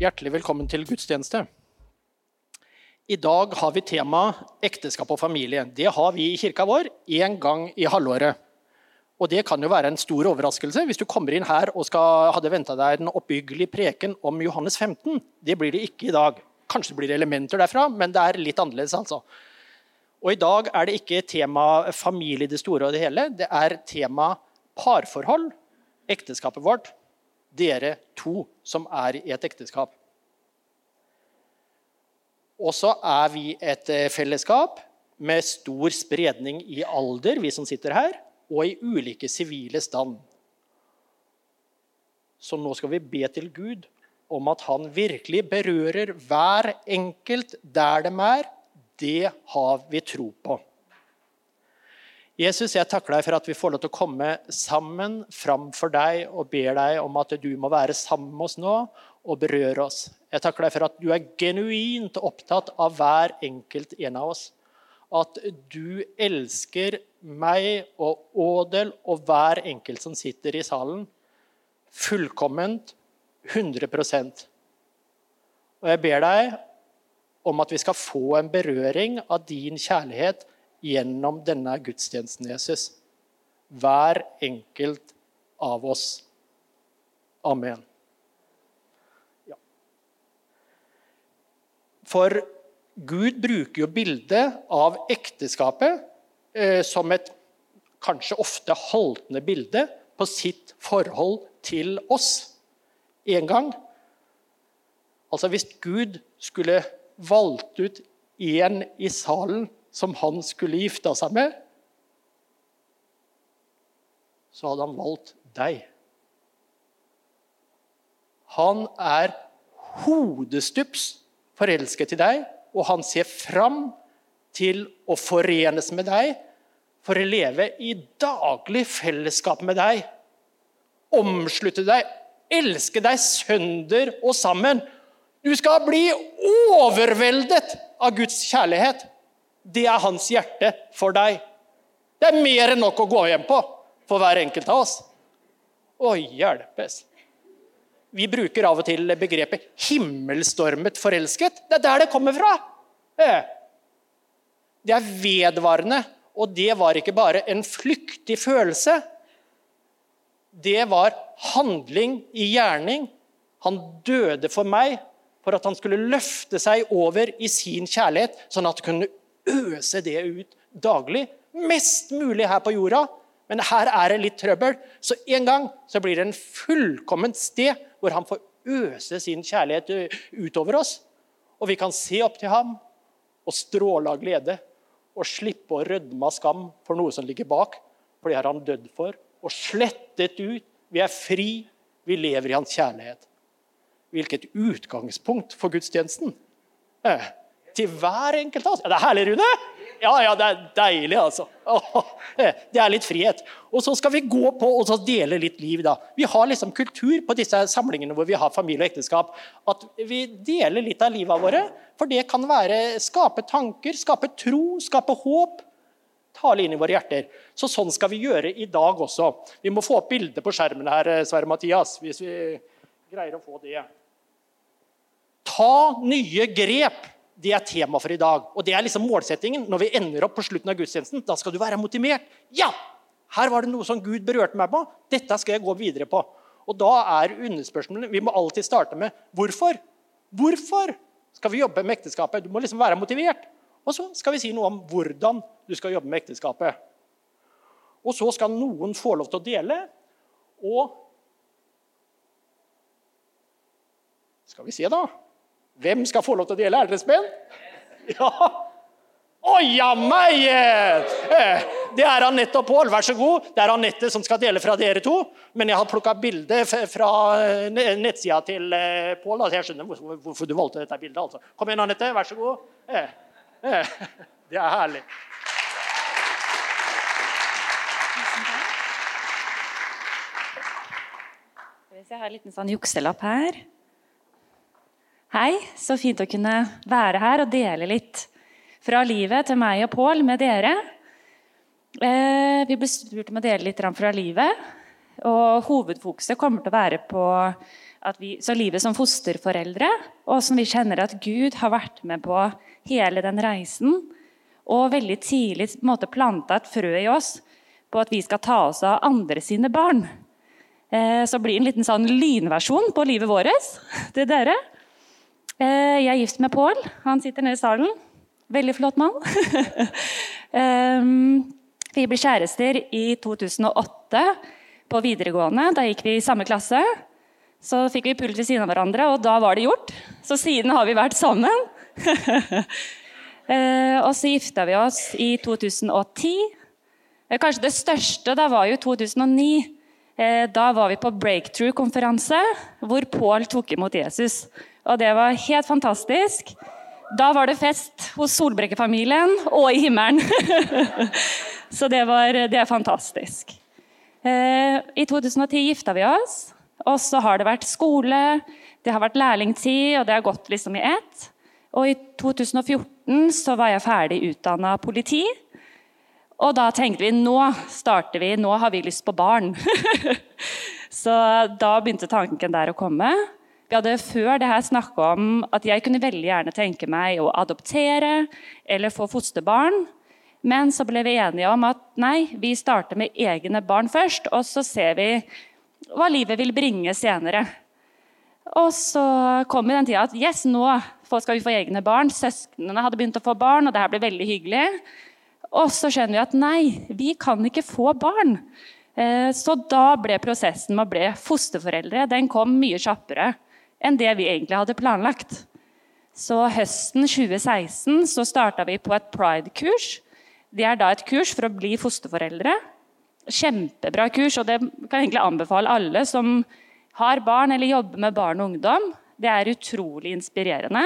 Hjertelig velkommen til gudstjeneste. I dag har vi tema ekteskap og familie. Det har vi i kirka vår én gang i halvåret. Og det kan jo være en stor overraskelse hvis du kommer inn her og skal, hadde venta deg den oppbyggelige preken om Johannes 15. Det blir det ikke i dag. Kanskje det blir elementer derfra, men det er litt annerledes. altså. Og I dag er det ikke tema familie i det store og det hele. Det er tema parforhold, ekteskapet vårt. Dere to som er i et ekteskap. Og så er vi et eh, fellesskap med stor spredning i alder, vi som sitter her, og i ulike sivile stand. Så nå skal vi be til Gud om at han virkelig berører hver enkelt der de er. Det har vi tro på. Jesus, jeg takker deg for at vi får lov til å komme sammen framfor deg og ber deg om at du må være sammen med oss nå og berøre oss. Jeg takker deg for at du er genuint opptatt av hver enkelt en av oss. At du elsker meg og Ådel og hver enkelt som sitter i salen, fullkomment 100% Og jeg ber deg om at vi skal få en berøring av din kjærlighet gjennom denne gudstjenesten, Jesus. Hver enkelt av oss. Amen. Ja. For Gud bruker jo bildet av ekteskapet eh, som et kanskje ofte haltende bilde på sitt forhold til oss en gang. Altså Hvis Gud skulle valgt ut én i salen som han skulle gifte seg med, så hadde han valgt deg. Han er hodestups forelsket i deg, og han ser fram til å forenes med deg for å leve i daglig fellesskap med deg. Omslutte deg, elske deg sønder og sammen. Du skal bli overveldet av Guds kjærlighet. Det er hans hjerte for deg. Det er mer enn nok å gå hjem på for hver enkelt av oss. Å hjelpes. Vi bruker av og til begrepet 'himmelstormet forelsket'. Det er der det kommer fra. Det er vedvarende, og det var ikke bare en flyktig følelse. Det var handling i gjerning. Han døde for meg for at han skulle løfte seg over i sin kjærlighet, sånn at det kunne øse det ut daglig. Mest mulig her på jorda, men her er det litt trøbbel. Så en gang så blir det en fullkomment sted hvor han får øse sin kjærlighet utover oss. Og vi kan se opp til ham og stråle av glede og slippe å rødme av skam for noe som ligger bak, for det har han dødd for. Og slettet ut. Vi er fri. Vi lever i hans kjærlighet. Hvilket utgangspunkt for gudstjenesten! Eh til hver enkelt av oss. Ja, det er herlig, Rune! Ja, ja, det er deilig, altså. Det er litt frihet. Og så skal vi gå på og dele litt liv. da. Vi har liksom kultur på disse samlingene hvor vi har familie og ekteskap. At vi deler litt av livet våre. For det kan være skape tanker, skape tro, skape håp. Tale inn i våre hjerter. Så sånn skal vi gjøre i dag også. Vi må få opp bildet på skjermen her, Sverre Mathias, hvis vi greier å få det. Ta nye grep det er tema for i dag. Og det er liksom målsettingen. Når vi ender opp på slutten av gudstjenesten, da skal du være motivert. Ja! Her var det noe som Gud berørte meg på. Dette skal jeg gå videre på. Og da er underspørsmålet Vi må alltid starte med hvorfor. Hvorfor skal vi jobbe med ekteskapet? Du må liksom være motivert. Og så skal vi si noe om hvordan du skal jobbe med ekteskapet. Og så skal noen få lov til å dele. Og Skal vi se, da. Hvem skal få lov til å dele? Er dere spent? Ja. Å ja meg! Eh, det er Anette og Pål, vær så god. Det er Anette som skal dele fra dere to. Men jeg har plukka bilde fra eh, nettsida til eh, Pål. Altså jeg skjønner hvorfor du valgte dette bildet. Altså. Kom igjen, Anette. Vær så god. Det er herlig. Jeg har en liten sånn jukselapp her. Hei, så fint å kunne være her og dele litt fra livet til meg og Pål med dere. Eh, vi ble spurt om å dele litt fra livet. Og hovedfokuset kommer til å være på vi, så livet som fosterforeldre, og som vi kjenner at Gud har vært med på hele den reisen, og veldig tidlig måte, planta et frø i oss på at vi skal ta oss av andre sine barn. Eh, så blir det en liten sånn lynversjon på livet vårt til dere. Eh, jeg er gift med Pål. Han sitter nede i salen. Veldig flott mann. eh, vi ble kjærester i 2008 på videregående. Da gikk vi i samme klasse. Så fikk vi pult ved siden av hverandre, og da var det gjort. Så siden har vi vært sammen. Eh, og så gifta vi oss i 2010. Eh, kanskje det største da var jo 2009. Eh, da var vi på breakthrough-konferanse, hvor Pål tok imot Jesus. Og det var helt fantastisk. Da var det fest hos Solbrekke-familien og i himmelen. så det, var, det er fantastisk. I 2010 gifta vi oss. Og så har det vært skole, det har vært lærlingtid, og det har gått liksom i ett. Og i 2014 så var jeg ferdig utdanna politi. Og da tenkte vi nå starter vi, nå har vi lyst på barn. så da begynte tanken der å komme. Vi hadde før det her snakka om at jeg kunne veldig gjerne tenke meg å adoptere eller få fosterbarn. Men så ble vi enige om at nei, vi starter med egne barn først. Og så ser vi hva livet vil bringe senere. Og så kom den tida at yes, nå skal vi få egne barn. Søsknene hadde begynt å få barn, og det her ble veldig hyggelig. Og så skjønner vi at nei, vi kan ikke få barn. Eh, så da ble prosessen med å bli fosterforeldre den kom mye kjappere enn det vi egentlig hadde planlagt. Så høsten 2016 så starta vi på et pride-kurs. Det er da et kurs for å bli fosterforeldre. Kjempebra kurs, og det kan jeg egentlig anbefale alle som har barn eller jobber med barn og ungdom. Det er utrolig inspirerende.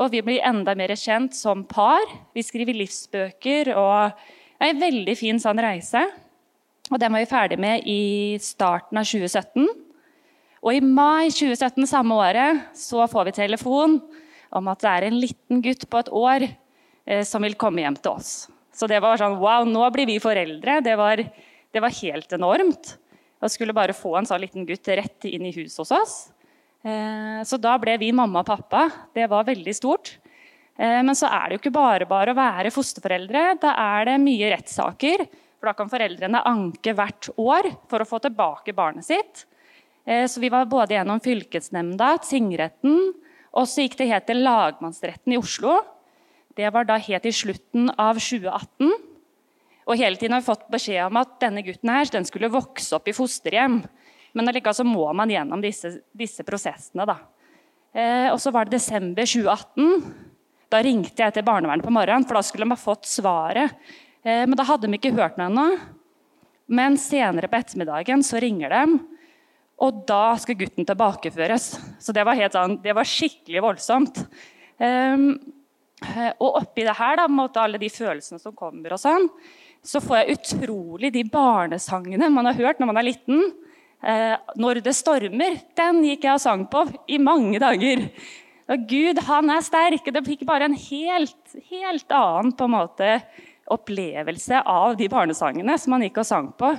Og vi blir enda mer kjent som par. Vi skriver livsbøker og det er en veldig fin sånn reise. Og Den var vi ferdig med i starten av 2017. Og i mai 2017 samme året så får vi telefon om at det er en liten gutt på et år eh, som vil komme hjem til oss. Så det var sånn Wow, nå blir vi foreldre. Det var det var helt enormt. Å skulle bare få en sånn liten gutt rett inn i huset hos oss. Eh, så da ble vi mamma og pappa. Det var veldig stort. Eh, men så er det jo ikke bare bare å være fosterforeldre. Da er det mye rettssaker. For da kan foreldrene anke hvert år for å få tilbake barnet sitt. Eh, så vi var både gjennom fylkesnemnda, tingretten, og så gikk det helt til lagmannsretten i Oslo. Det var da helt i slutten av 2018. Og hele tiden har vi fått beskjed om at denne gutten her, den skulle vokse opp i fosterhjem. Men allikevel så må man gjennom disse, disse prosessene. da. Eh, og så var det desember 2018. Da ringte jeg til barnevernet på morgenen, for da skulle de ha fått svaret. Eh, men da hadde de ikke hørt noe ennå. Men senere på ettermiddagen så ringer de, og da skal gutten tilbakeføres. Så det var, sånn, det var skikkelig voldsomt. Um, og oppi det her, da, alle de følelsene som kommer, og sånn, så får jeg utrolig de barnesangene man har hørt når man er liten. Eh, 'Når det stormer', den gikk jeg og sang på i mange dager. Og Gud, han er sterk. Det fikk bare en helt, helt annen måte, opplevelse av de barnesangene som man gikk og sang på.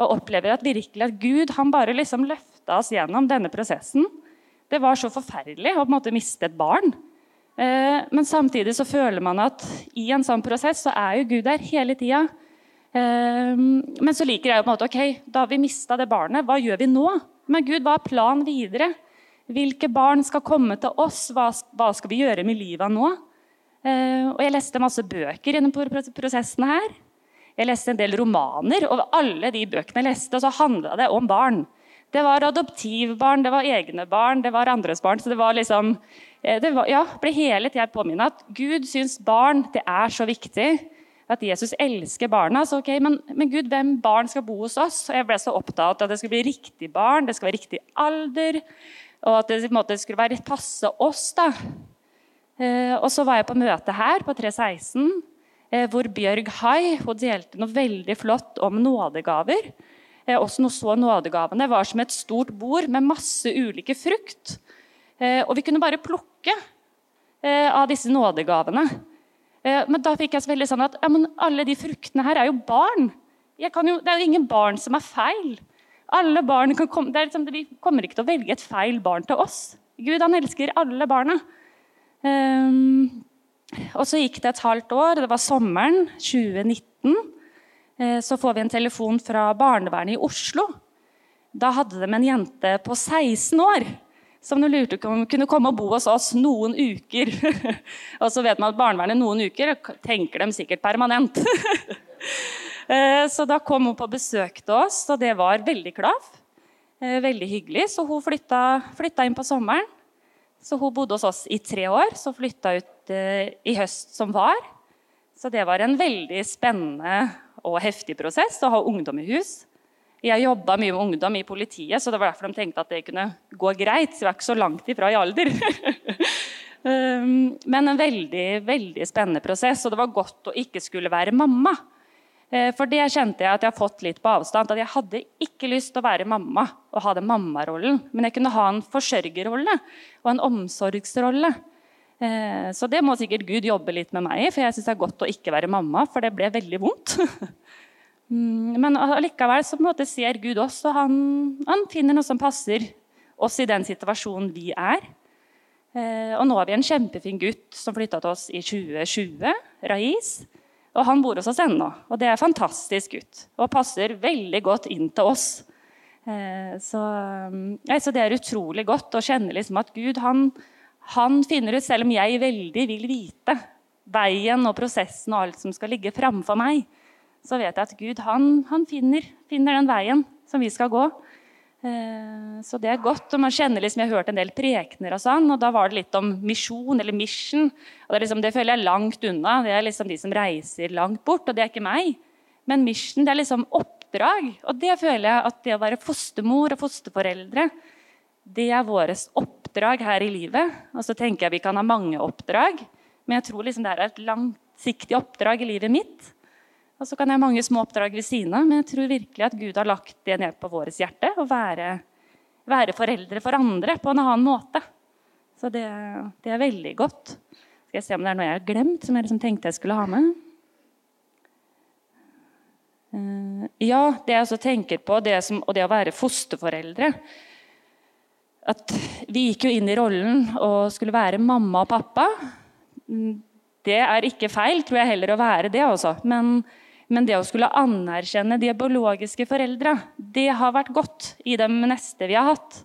Og opplever at virkelig at Gud han bare liksom løfta oss gjennom denne prosessen. Det var så forferdelig å på en måte miste et barn. Eh, men samtidig så føler man at i en sånn prosess så er jo Gud der hele tida. Eh, men så liker jeg jo på en måte, ok, da vi mista det barnet, hva gjør vi nå? Men Gud, hva er planen videre? Hvilke barn skal komme til oss? Hva, skal vi gjøre med livet nå? Eh, og jeg leste masse bøker gjennom prosessen her. Jeg leste en del romaner, og alle de bøkene jeg leste, så handla det om barn. Det var adoptivbarn, det var egne barn, det var andres barn. Så det var liksom eh, det var, ja, ble hele tida påminnet at Gud syns barn det er så viktig. At Jesus elsker barna. Så ok, men, men, Gud, hvem barn skal bo hos oss? Og jeg ble så opptatt av at det skulle bli riktig barn, det skal være riktig alder. Og at det, måte, skulle være passe oss. da. Eh, og så var jeg på møte her på 316, eh, hvor Bjørg Hai delte noe veldig flott om nådegaver. Eh, også noe så nådegavene var som et stort bord med masse ulike frukt. Eh, og vi kunne bare plukke eh, av disse nådegavene. Men da fikk jeg så veldig sånn at ja, alle de fruktene her er jo barn. Jo, det er jo ingen barn som er feil. Alle barn kan komme, liksom, Vi kommer ikke til å velge et feil barn til oss. Gud han elsker alle barna. Um, og Så gikk det et halvt år, det var sommeren 2019. Uh, så får vi en telefon fra barnevernet i Oslo. Da hadde de en jente på 16 år som de lurte på om kunne komme og bo hos oss noen uker. og så vet man at barnevernet noen uker tenker dem sikkert permanent. Eh, så da kom hun på besøk til oss, og det var veldig klav. Eh, veldig hyggelig, så hun flytta, flytta inn på sommeren. Så hun bodde hos oss i tre år, så flytta ut eh, i høst som var. Så det var en veldig spennende og heftig prosess å ha ungdom i hus. Jeg jobba mye med ungdom i politiet, så det var derfor de tenkte at det kunne gå greit. Så jeg var ikke så langt ifra i alder. Um, men en veldig, veldig spennende prosess, og det var godt å ikke skulle være mamma. Eh, for det kjente jeg at jeg har fått litt på avstand. At jeg hadde ikke lyst til å være mamma og ha den mammarollen. Men jeg kunne ha en forsørgerrolle og en omsorgsrolle. Eh, så det må sikkert Gud jobbe litt med meg i, for jeg syns det er godt å ikke være mamma. For det ble veldig vondt. Mm, men allikevel så ser Gud oss, og han, han, finner noe som passer oss i den situasjonen vi er. Eh, og nå har vi en kjempefin gutt som flytta til oss i 2020, Rais. Og han bor hos oss ennå. Og det er en fantastisk gutt og passer veldig godt inn til oss. Eh, så, så, det er utrolig godt å kjenne liksom at Gud han, han, finner ut, selv om jeg veldig vil vite veien og prosessen og alt som skal ligge framfor meg, så vet jeg at Gud han, han finner, finner, den veien som vi skal gå. Eh, så det er godt. og man kjenner liksom, Jeg har hørt en del prekener, og sånn, og da var det litt om misjon eller mission. og Det, liksom, det føler jeg langt unna. Det er liksom de som reiser langt bort, og det er ikke meg. Men mission det er liksom oppdrag. Og det føler jeg at det å være fostermor og fosterforeldre, det er vårt oppdrag her i livet. Og så tenker jeg vi kan ha mange oppdrag, men jeg tror liksom det er et langsiktig oppdrag i livet mitt. Og så kan jeg ha mange små oppdrag ved siden av, men jeg tror virkelig at Gud har lagt det ned på vårt hjerte. Å være, være, foreldre for andre på en annen måte. Så det, det, er veldig godt. Skal jeg se om det er noe jeg har glemt, som jeg liksom tenkte jeg skulle ha med. Uh, ja, det jeg også tenker på, det som, og det å være fosterforeldre At vi gikk jo inn i rollen og skulle være mamma og pappa. Mm, det er ikke feil, tror jeg heller å være det, også. Men men det å skulle anerkjenne de biologiske foreldra, det har vært godt i de neste vi har hatt.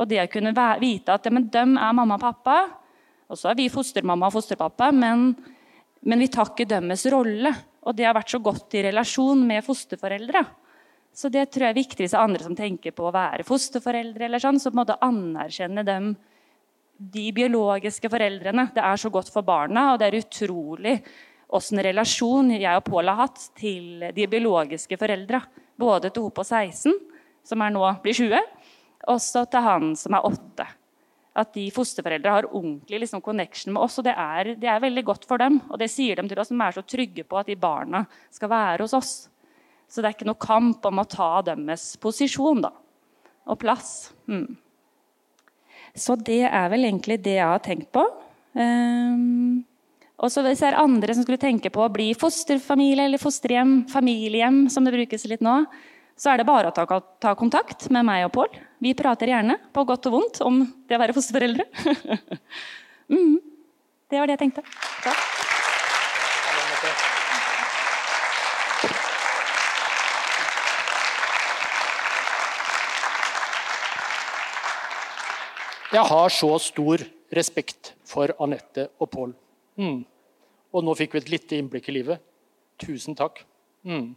Og det å kunne vite at ja, de er mamma og pappa, og så er vi fostermamma og fosterpappa, men, men vi tar ikke deres rolle. Og det har vært så godt i relasjon med fosterforeldra. Så det tror jeg er viktig hvis det er andre som tenker på å være fosterforeldre, eller sånn, så på en måte anerkjenne dem, de biologiske foreldrene. Det er så godt for barna, og det er utrolig åssen relasjon jeg og Pål har hatt til de biologiske foreldra. Både til hun på 16, som er nå blir 20, og til han som er 8. At de fosterforeldra har ordentlig liksom, connection med oss. og det er, det er, veldig godt for dem. Og det sier de til oss som er så trygge på at de barna skal være hos oss. Så det er ikke noe kamp om å ta deres posisjon da, og plass. Mm. Så det er vel egentlig det jeg har tenkt på. Um, og så Hvis det er andre som skulle tenke på å bli fosterfamilie eller fosterhjem, familiehjem, som det brukes litt nå, så er det bare å ta, ta kontakt med meg og Pål. Vi prater gjerne, på godt og vondt, om det å være fosterforeldre. mm, det var det jeg tenkte. Takk. Jeg har så stor respekt for Anette og Pål. Mm. Og nå fikk vi et lite innblikk i livet. Tusen takk. Mm.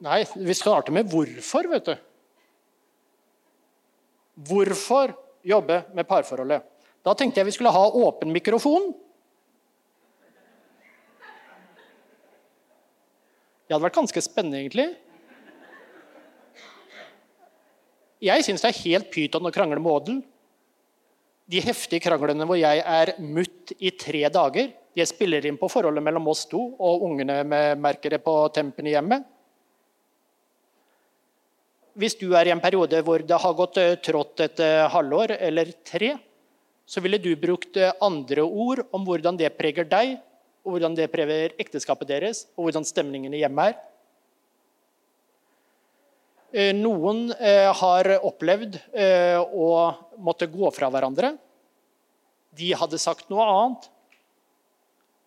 Nei, vi starter med hvorfor, vet du. Hvorfor jobbe med parforholdet? Da tenkte jeg vi skulle ha åpen mikrofon. Det hadde vært ganske spennende, egentlig. Jeg syns det er helt pyton å krangle med Odel. De heftige kranglene hvor jeg er mutt i tre dager, de spiller inn på forholdet mellom oss to og ungene med merkere på tempen i hjemmet. Hvis du er i en periode hvor det har gått eh, trått et eh, halvår eller tre, så ville du brukt eh, andre ord om hvordan det preger deg, og hvordan det preger ekteskapet deres, og hvordan stemningen i hjemmet er. Eh, noen eh, har opplevd å måtte gå fra hverandre. De hadde sagt noe annet.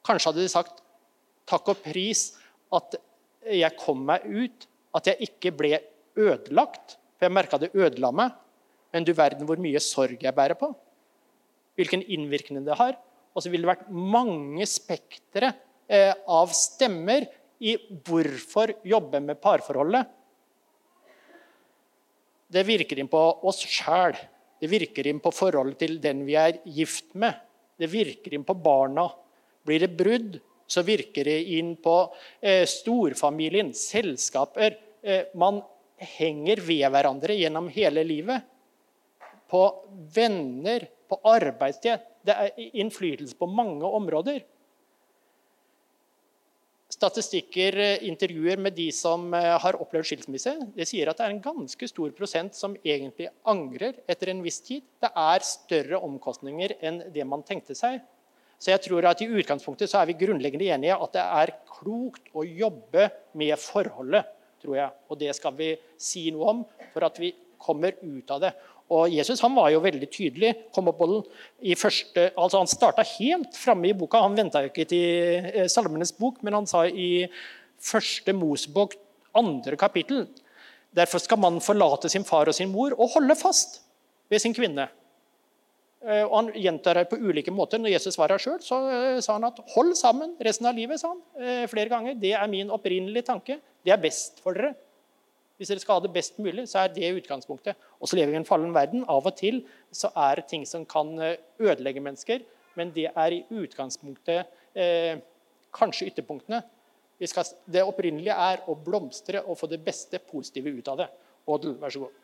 Kanskje hadde de sagt takk og pris at jeg kom meg ut, at jeg ikke ble ødelagt. For jeg merka det ødela meg. Men du verden hvor mye sorg jeg bærer på. Hvilken innvirkning det har. Og så ville det vært mange spektre eh, av stemmer i hvorfor jobbe med parforholdet. Det virker inn på oss sjæl. Det virker inn på forholdet til den vi er gift med. Det virker inn på barna. Blir det brudd, så virker det inn på eh, storfamilien, selskaper. Eh, man henger ved hverandre gjennom hele livet på venner, på arbeidssted. Det er innflytelse på mange områder. Statistikker, eh, intervjuer med de som eh, har opplevd skilsmisse, det sier at det er en ganske stor prosent som egentlig angrer etter en viss tid. Det er større omkostninger enn det man tenkte seg. Så jeg tror at i utgangspunktet så er vi grunnleggende enige at det er klokt å jobbe med forholdet. tror jeg. Og det skal vi si noe om for at vi kommer ut av det. Og Jesus han var jo veldig tydelig. kom opp i første, altså Han starta helt framme i boka. Han venta ikke til eh, Salmenes bok, men han sa i første Mosebok, andre kapittel Derfor skal mannen forlate sin far og sin mor og holde fast ved sin kvinne. Eh, og Han gjentar det på ulike måter. Når Jesus var her sjøl, eh, sa han at 'hold sammen resten av livet'. sa han flere ganger. Det er min opprinnelige tanke. Det er best for dere. Hvis dere skal ha det best mulig, så er det utgangspunktet. Og så lever vi i en fallen verden. Av og til så er det ting som kan eh, ødelegge mennesker, men det er i utgangspunktet eh, kanskje ytterpunktene. Skal, det opprinnelige er å blomstre og få det beste positive ut av det. Odel, vær så god.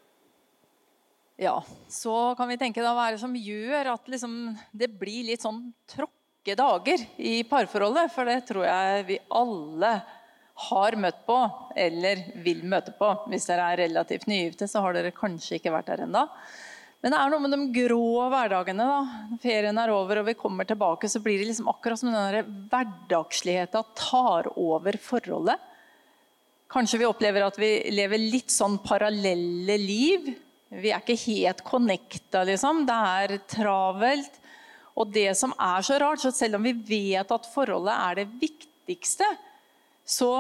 Ja, så kan vi tenke da hva er det som gjør at liksom, det blir litt sånn tråkke dager i parforholdet. For det tror jeg vi alle har møtt på eller vil møte på. Hvis dere er relativt nygifte, så har dere kanskje ikke vært der ennå. Men det er noe med de grå hverdagene. da. Ferien er over og vi kommer tilbake, så blir det liksom akkurat som den hverdagsligheten tar over forholdet. Kanskje vi opplever at vi lever litt sånn parallelle liv. Vi er ikke helt connecta, liksom. Det er travelt. Og det som er så rart, så selv om vi vet at forholdet er det viktigste, så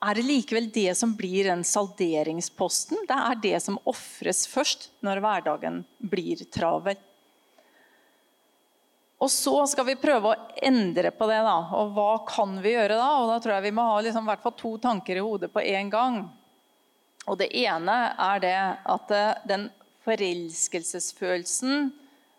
er det likevel det som blir den salderingsposten. Det er det som ofres først når hverdagen blir travel. Og så skal vi prøve å endre på det. da, Og hva kan vi gjøre da? Og da tror jeg vi må ha liksom, hvert fall to tanker i hodet på én gang. Og det ene er det at eh, den forelskelsesfølelsen,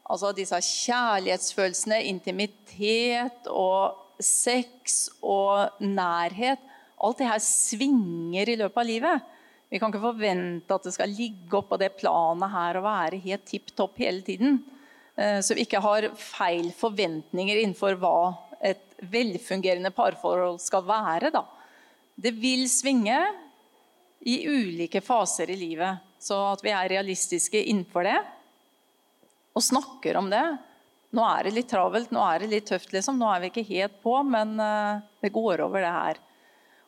altså disse kjærlighetsfølelsene, intimitet og sex og nærhet Alt det her svinger i løpet av livet. Vi kan ikke forvente at det skal ligge oppå det planet her og være helt tipp topp hele tiden. Eh, så vi ikke har feil forventninger innenfor hva et velfungerende parforhold skal være. Da. Det vil svinge i ulike faser i livet, så at vi er realistiske innenfor det og snakker om det nå er det litt travelt, nå er det litt tøft, liksom. Nå er vi ikke helt på, men uh, det går over, det her.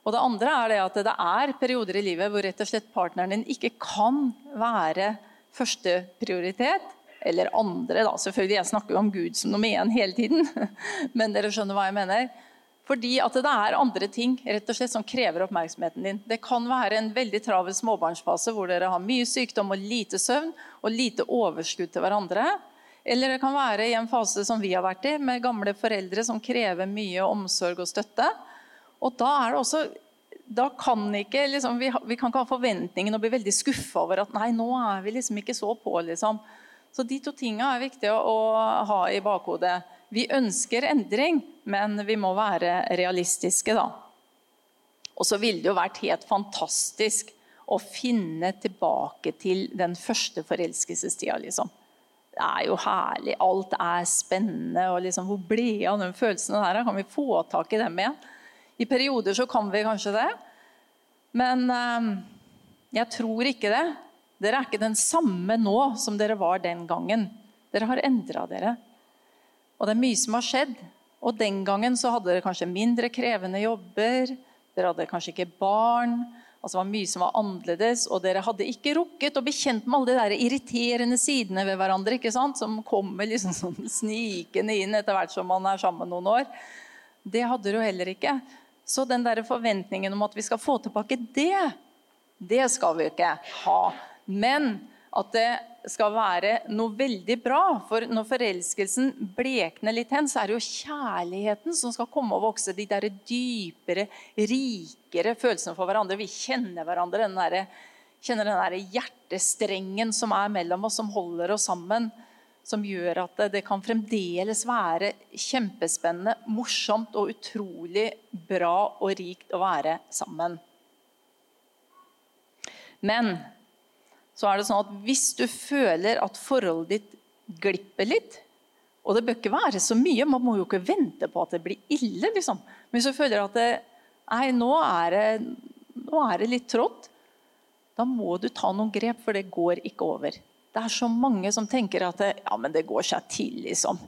Og det andre er det at det er perioder i livet hvor rett og slett partneren din ikke kan være første prioritet. Eller andre, da. Selvfølgelig, jeg snakker jo om Gud som nummer én hele tiden. Men dere skjønner hva jeg mener. Fordi at det er andre ting rett og slett som krever oppmerksomheten din. Det kan være en veldig travel småbarnsfase hvor dere har mye sykdom og lite søvn og lite overskudd til hverandre. Eller det kan være i en fase som vi har vært i, med gamle foreldre som krever mye omsorg og støtte. Og da er det også da kan ikke, liksom, vi, vi, kan ikke ha forventningen og bli veldig skuffa over at nei, nå er vi liksom ikke så på. liksom. Så de to tingene er viktige å, å ha i bakhodet. Vi ønsker endring, men vi må være realistiske, da. Og så ville det jo vært helt fantastisk å finne tilbake til den første forelskelsestida, liksom det er jo herlig. Alt er spennende. og liksom, Hvor ble av de følelsene der? Kan vi få tak i dem igjen? I perioder så kan vi kanskje det. Men eh, jeg tror ikke det. Dere er ikke den samme nå som dere var den gangen. Dere har endra dere. Og det er mye som har skjedd. Og den gangen så hadde dere kanskje mindre krevende jobber. Dere hadde kanskje ikke barn. Altså det var mye som var annerledes, og dere hadde ikke rukket å bli kjent med alle de der irriterende sidene ved hverandre ikke sant? som kommer liksom sånn snikende inn etter hvert som man er sammen noen år. Det hadde dere jo heller ikke. Så den der forventningen om at vi skal få tilbake det, det skal vi jo ikke ha. Men at det skal være noe veldig bra. For når forelskelsen blekner litt hen, så er det jo kjærligheten som skal komme og vokse. De der dypere, rikere følelsene for hverandre. Vi kjenner hverandre. Den der, kjenner den der hjertestrengen som er mellom oss, som holder oss sammen. Som gjør at det kan fremdeles være kjempespennende, morsomt og utrolig bra og rikt å være sammen. Men så er det sånn at hvis du føler at forholdet ditt glipper litt Og det bør ikke være så mye, man må jo ikke vente på at det blir ille. liksom. Men hvis du føler at det, nei, nå er det, nå er det litt trått, da må du ta noen grep, for det går ikke over. Det er så mange som tenker at det, ja, men det går seg til, liksom.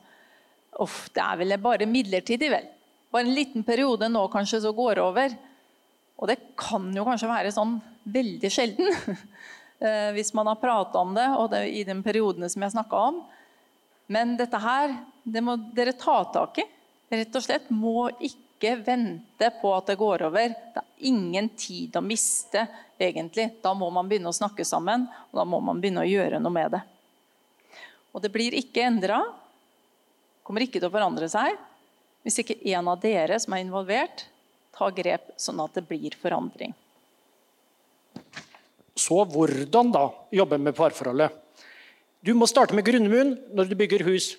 Uff, det er vel bare midlertidig, vel. Bare en liten periode nå kanskje så går det over. Og det kan jo kanskje være sånn veldig sjelden. Eh, hvis man har prata om det, og det, i de periodene som jeg snakka om. Men dette her det må dere ta tak i. Rett og slett må ikke vente på at det går over. Det er ingen tid å miste, egentlig. Da må man begynne å snakke sammen, og da må man begynne å gjøre noe med det. Og det blir ikke endra. Kommer ikke til å forandre seg hvis ikke en av dere som er involvert, tar grep sånn at det blir forandring. Så hvordan da jobbe med parforholdet? Du må starte med grunnmuren når du bygger hus.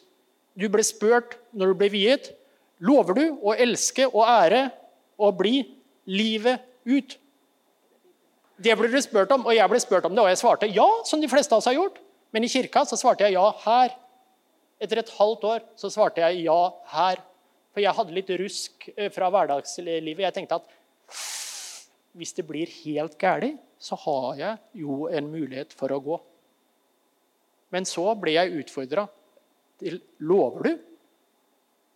Du ble spurt når du ble viet. Lover du å elske og ære og bli livet ut? Det ble du spurt om, og jeg ble spurt om det, og jeg svarte ja, som de fleste av oss har gjort. Men i kirka så svarte jeg ja her. Etter et halvt år så svarte jeg ja her. For jeg hadde litt rusk eh, fra hverdagslivet. Jeg tenkte at hvis det blir helt galt, så har jeg jo en mulighet for å gå. Men så ble jeg utfordra Lover du?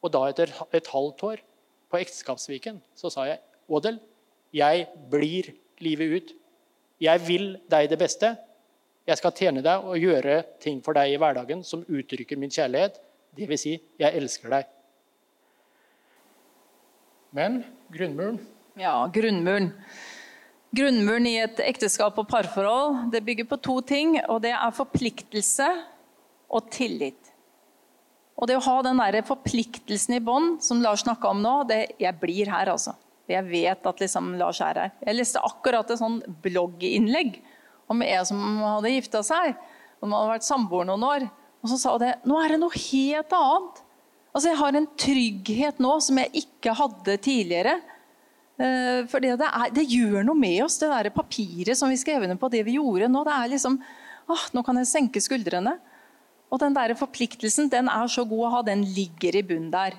Og da, etter et halvt år på Ekteskapsviken, så sa jeg Odel, jeg blir livet ut. Jeg vil deg det beste. Jeg skal tjene deg og gjøre ting for deg i hverdagen som uttrykker min kjærlighet. Dvs. Si, jeg elsker deg. Men grunnmuren Ja, grunnmuren. Grunnmuren i et ekteskap og parforhold det bygger på to ting. og Det er forpliktelse og tillit. Og det å ha den der forpliktelsen i bånd, som Lars snakka om nå det, Jeg blir her, altså. Jeg vet at liksom Lars er her. Jeg leste akkurat et sånn blogginnlegg om en som hadde gifta seg. og man hadde vært samboer noen år. Og så sa det. Nå er det noe helt annet. Altså, Jeg har en trygghet nå som jeg ikke hadde tidligere. Eh, for det, er, det, gjør noe med oss, det der papiret som vi skrev under på det vi gjorde nå. det er liksom, åh, Nå kan jeg senke skuldrene. Og den der forpliktelsen den er så god å ha, den ligger i bunnen der.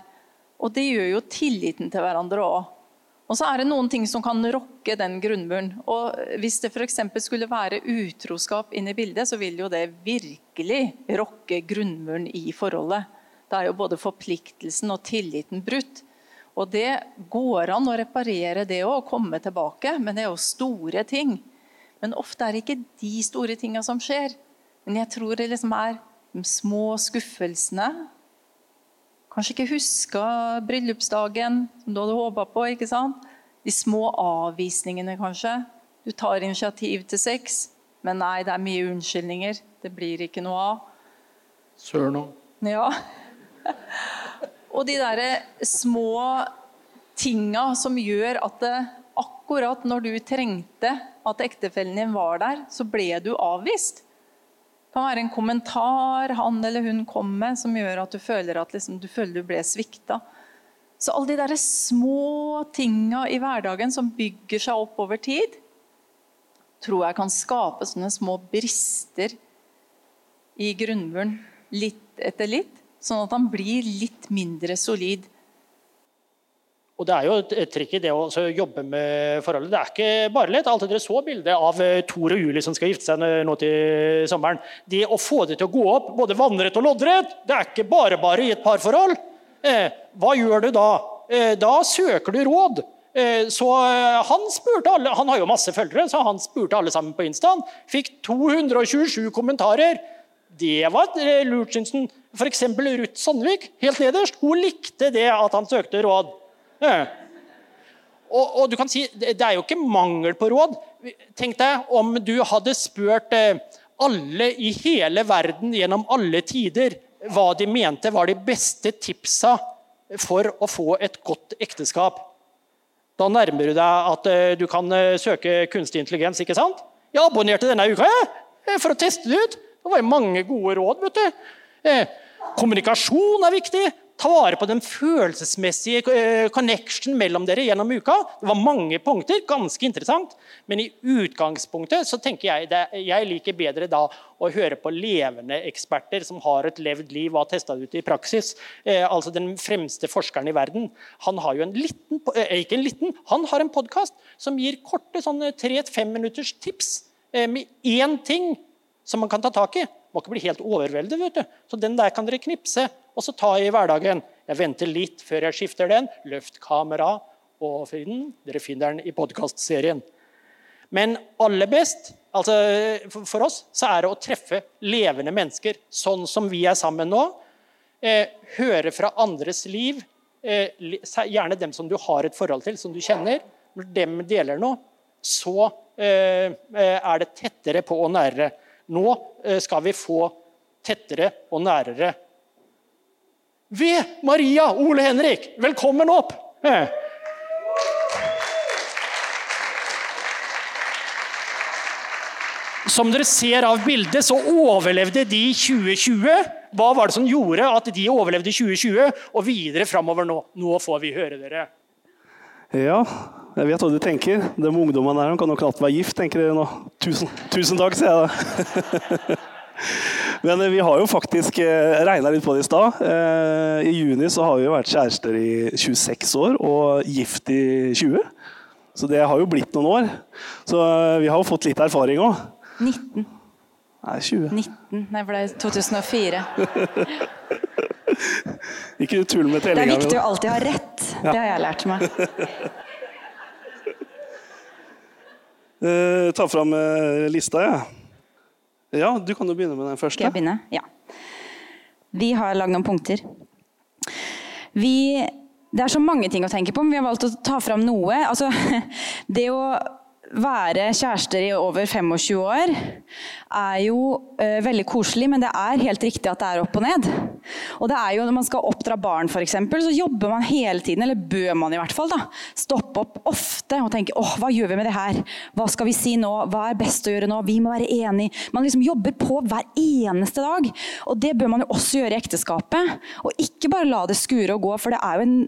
Og det gjør jo tilliten til hverandre òg. Og så er det noen ting som kan rokke den grunnmuren. Og Hvis det f.eks. skulle være utroskap inne i bildet, så vil jo det virkelig rokke grunnmuren i forholdet. Da er jo både forpliktelsen og tilliten brutt. Og det går an å reparere det òg, komme tilbake, men det er jo store ting. Men ofte er det ikke de store tinga som skjer. Men jeg tror det liksom er de små skuffelsene. Kanskje ikke huska bryllupsdagen som du hadde håpa på. ikke sant? De små avvisningene, kanskje. Du tar initiativ til sex, men nei, det er mye unnskyldninger. Det blir ikke noe av. Søren òg. Ja. Og de der små tinga som gjør at det, akkurat når du trengte at ektefellen din var der, så ble du avvist. Det kan være en kommentar han eller hun kom med som gjør at du føler at liksom, du, føler du ble svikta. Så alle de der små tinga i hverdagen som bygger seg opp over tid, tror jeg kan skape sånne små brister i grunnmuren litt etter litt sånn at han blir litt mindre solid. Og det er jo et trikk i det å jobbe med forholdet. Det er ikke bare lett. Alt dere så bildet av eh, Tor og Julie som skal gifte seg nå til sommeren. Det å få det til å gå opp, både vannrett og loddrett, det er ikke bare bare i et parforhold. Eh, hva gjør du da? Eh, da søker du råd. Eh, så eh, han spurte alle, han har jo masse følgere, så han spurte alle sammen på Instaen. Fikk 227 kommentarer. Det var eh, lurt, syns han. F.eks. Ruth Sandvik, helt nederst. Hun likte det at han søkte råd. Og, og, du kan si, Det er jo ikke mangel på råd. Tenk deg om du hadde spurt eh, alle i hele verden gjennom alle tider hva de mente var de beste tipsa for å få et godt ekteskap. Da nærmer du deg at eh, du kan søke kunstig intelligens. ikke sant? Jeg abonnerte denne uka jeg, for å teste det ut. Det var mange gode råd. vet du. Kommunikasjon er viktig ta vare på den følelsesmessige eh, connection mellom dere gjennom uka. Det var mange punkter, ganske interessant. Men i utgangspunktet så tenker jeg det, jeg liker bedre da å høre på levende eksperter som har et levd liv og har testa det ut i praksis. Eh, altså Den fremste forskeren i verden. Han har jo en liten, eh, ikke en liten, han har en podkast som gir korte sånne tre-fem minutters tips eh, med én ting som man kan ta tak i. Må ikke bli helt overveldet. vet du. Så Den der kan dere knipse og så ta i hverdagen. Jeg venter litt før jeg skifter den. Løft kamera og finn den. Dere finner den i podkastserien. Men aller best altså for oss så er det å treffe levende mennesker, sånn som vi er sammen nå. Eh, høre fra andres liv. Eh, gjerne dem som du har et forhold til, som du kjenner. Når dem deler noe, så eh, eh, er det tettere på og nærere. Nå eh, skal vi få tettere og nærere ved Maria Ole Henrik. Velkommen opp! Som dere ser av bildet, så overlevde de 2020. Hva var det som gjorde at de overlevde 2020 og videre framover nå? Nå får vi høre dere. Ja, jeg vet hva du tenker. De ungdommene der de kan jo knapt være gift, tenker dere nå. Tusen, tusen takk, sier jeg da. Men eh, vi har jo faktisk eh, regna litt på det i stad. Eh, I juni så har vi jo vært kjærester i 26 år og gift i 20. Så det har jo blitt noen år. Så vi har jo fått litt erfaring òg. 19. Nei, 20. 19. Nei, for det er 2004. Ikke tull med tellinga. Det er viktig å alltid ha rett. Ja. Det har jeg lært meg. ta fram lista, jeg. Ja. Ja, du kan jo begynne med den første. Skal jeg begynne? Ja. Vi har lagd noen punkter. Vi, det er så mange ting å tenke på, men vi har valgt å ta fram noe. Altså, det å være kjærester i over 25 år er jo uh, veldig koselig, men det er helt riktig at det er opp og ned. Og det er jo Når man skal oppdra barn, for eksempel, så jobber man hele tiden, eller bør man i hvert fall, da, stoppe opp ofte og tenke åh, hva gjør vi med det her? Hva skal vi si nå? Hva er best å gjøre nå? Vi må være enige. Man liksom jobber på hver eneste dag. Og det bør man jo også gjøre i ekteskapet. Og ikke bare la det skure og gå, for det er jo en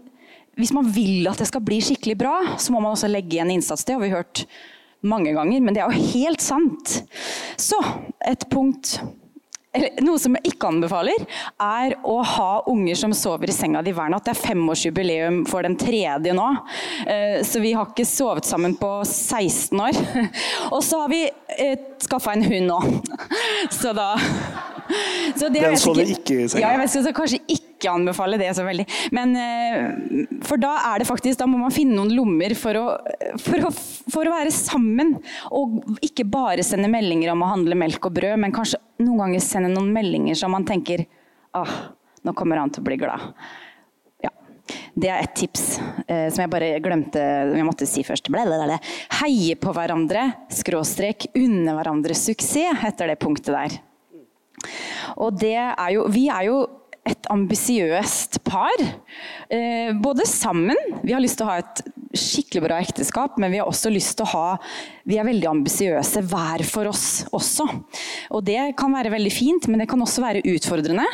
hvis man vil at det skal bli skikkelig bra, så må man også legge igjen innsats. Det har vi hørt mange ganger, men det er jo helt sant. Så et punkt noe som jeg ikke anbefaler, er å ha unger som sover i senga di hver natt. Det er femårsjubileum for den tredje nå, eh, så vi har ikke sovet sammen på 16 år. Og så har vi eh, skaffa en hund nå, så da så det Den sover ikke i senga? Ja, jeg vet, så kanskje ikke anbefale det så veldig. Men, eh, for da er det faktisk, da må man finne noen lommer for å, for å, for å være sammen. Og ikke bare sende meldinger om å handle melk og brød, men kanskje noen ganger sende noen meldinger som man tenker ah, nå kommer han til å bli glad. Ja. Det er et tips eh, som jeg bare glemte jeg måtte si først. Heie på hverandre, skråstrek, unne hverandre suksess, heter det punktet der. Og det er jo, vi er jo et ambisiøst par. Eh, både sammen. Vi har lyst til å ha et skikkelig bra ekteskap, men vi har også lyst til å ha Vi er veldig ambisiøse hver for oss også. Og det kan være veldig fint, men det kan også være utfordrende.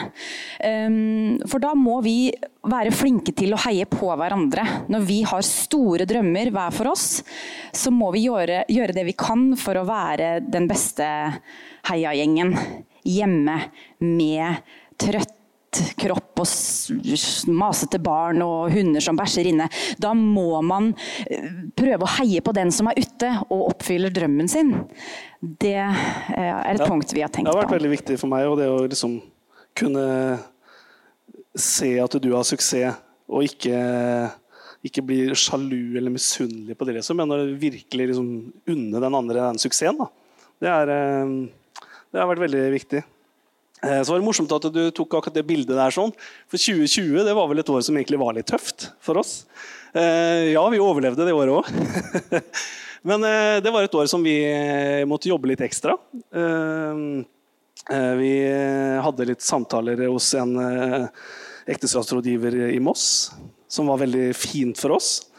Um, for da må vi være flinke til å heie på hverandre. Når vi har store drømmer hver for oss, så må vi gjøre, gjøre det vi kan for å være den beste heiagjengen hjemme med trøtte kropp og masete barn og hunder som bæsjer inne. Da må man eh, prøve å heie på den som er ute og oppfyller drømmen sin. Det eh, er et Ja. punkt vi har tenkt på. Det har vært på. veldig viktig for meg, og det å liksom kunne se at du har suksess, og ikke, ikke bli sjalu eller misunnelig på det, liksom, men å virkelig liksom unne den andre den suksessen. Da. Det, er, eh, det har vært veldig viktig. Eh, Så var det morsomt at du tok akkurat det bildet der. sånn. For 2020 det var vel et år som egentlig var litt tøft for oss. Eh, Ja, vi overlevde det året òg. Men eh, det var et år som vi måtte jobbe litt ekstra. Vi hadde litt samtaler hos en ekteskapsrådgiver i Moss, som var veldig fint for oss.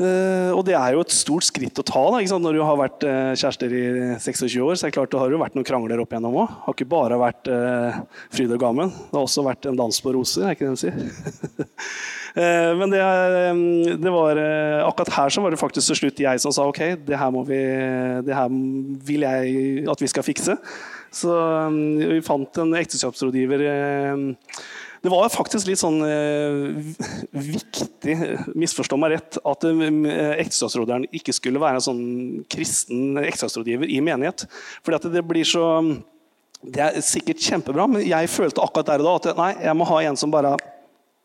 Eh, og det er jo et stort skritt å ta da, når du har vært uh, kjærester i 26 år. så er det klart Det har jo vært noen krangler opp igjennom òg. Har ikke bare vært uh, fryd og gammen. Det har også vært en dans på roser, er ikke det de sier? Eh, men det, eh, det var eh, akkurat her så var det faktisk til slutt jeg som sa ok, det her, vi, det her vil jeg at vi skal fikse. Så um, vi fant en ekteskapsrådgiver. eh, det var faktisk litt sånn eh, viktig, misforstå meg rett, at eh, ekteskapsrådgiveren ikke skulle være en sånn kristen ekteskapsrådgiver i menighet. Fordi det blir så Det er sikkert kjempebra, men jeg følte akkurat der og da at nei, jeg må ha en som bare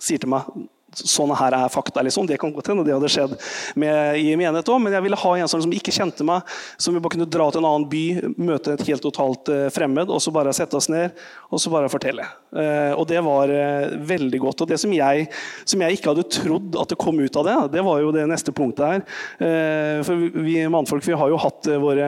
sier til meg Sånne her er fakta. liksom. Det kan godt hende det hadde skjedd med, i menighet òg, men jeg ville ha en som liksom ikke kjente meg, som vi bare kunne dra til en annen by, møte et helt totalt eh, fremmed, og så bare sette oss ned og så bare fortelle. Eh, og det var eh, veldig godt. Og det som jeg, som jeg ikke hadde trodd at det kom ut av det, det var jo det neste punktet her. For vi mannfolk vi har jo hatt våre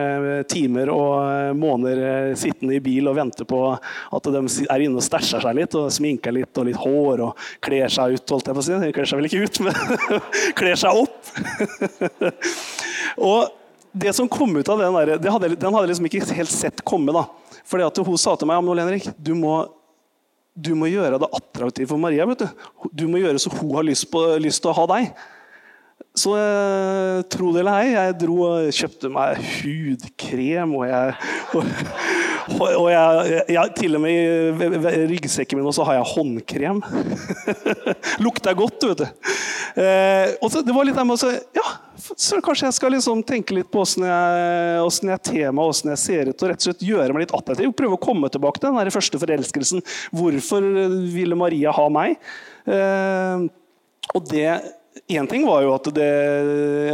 timer og måneder sittende i bil og vente på at de er inne og stæsjer seg litt og sminker litt og litt hår og kler seg ut. holdt jeg på si. De kler seg vel ikke ut, men kler seg opp. og det som kom ut av den der, den hadde jeg liksom ikke helt sett komme. da. Fordi at Hun sa til meg ja, men du må, du må gjøre det attraktivt for Maria. vet Du Du må gjøre så hun har lyst, på, lyst til å ha deg. Så eh, tro det eller ei, jeg dro og kjøpte meg hudkrem, og jeg og, og, og jeg, jeg, til og med i ryggsekken min også har jeg håndkrem. Lukter godt, vet du. Eh, og så, det var litt der med å Ja, så kanskje jeg skal liksom tenke litt på åssen jeg, hvordan jeg tema, åssen jeg ser ut, og rett og slett gjøre meg litt attraktiv. Prøve å komme tilbake til den der første forelskelsen. Hvorfor ville Maria ha meg? Eh, og det Én ting var jo at det,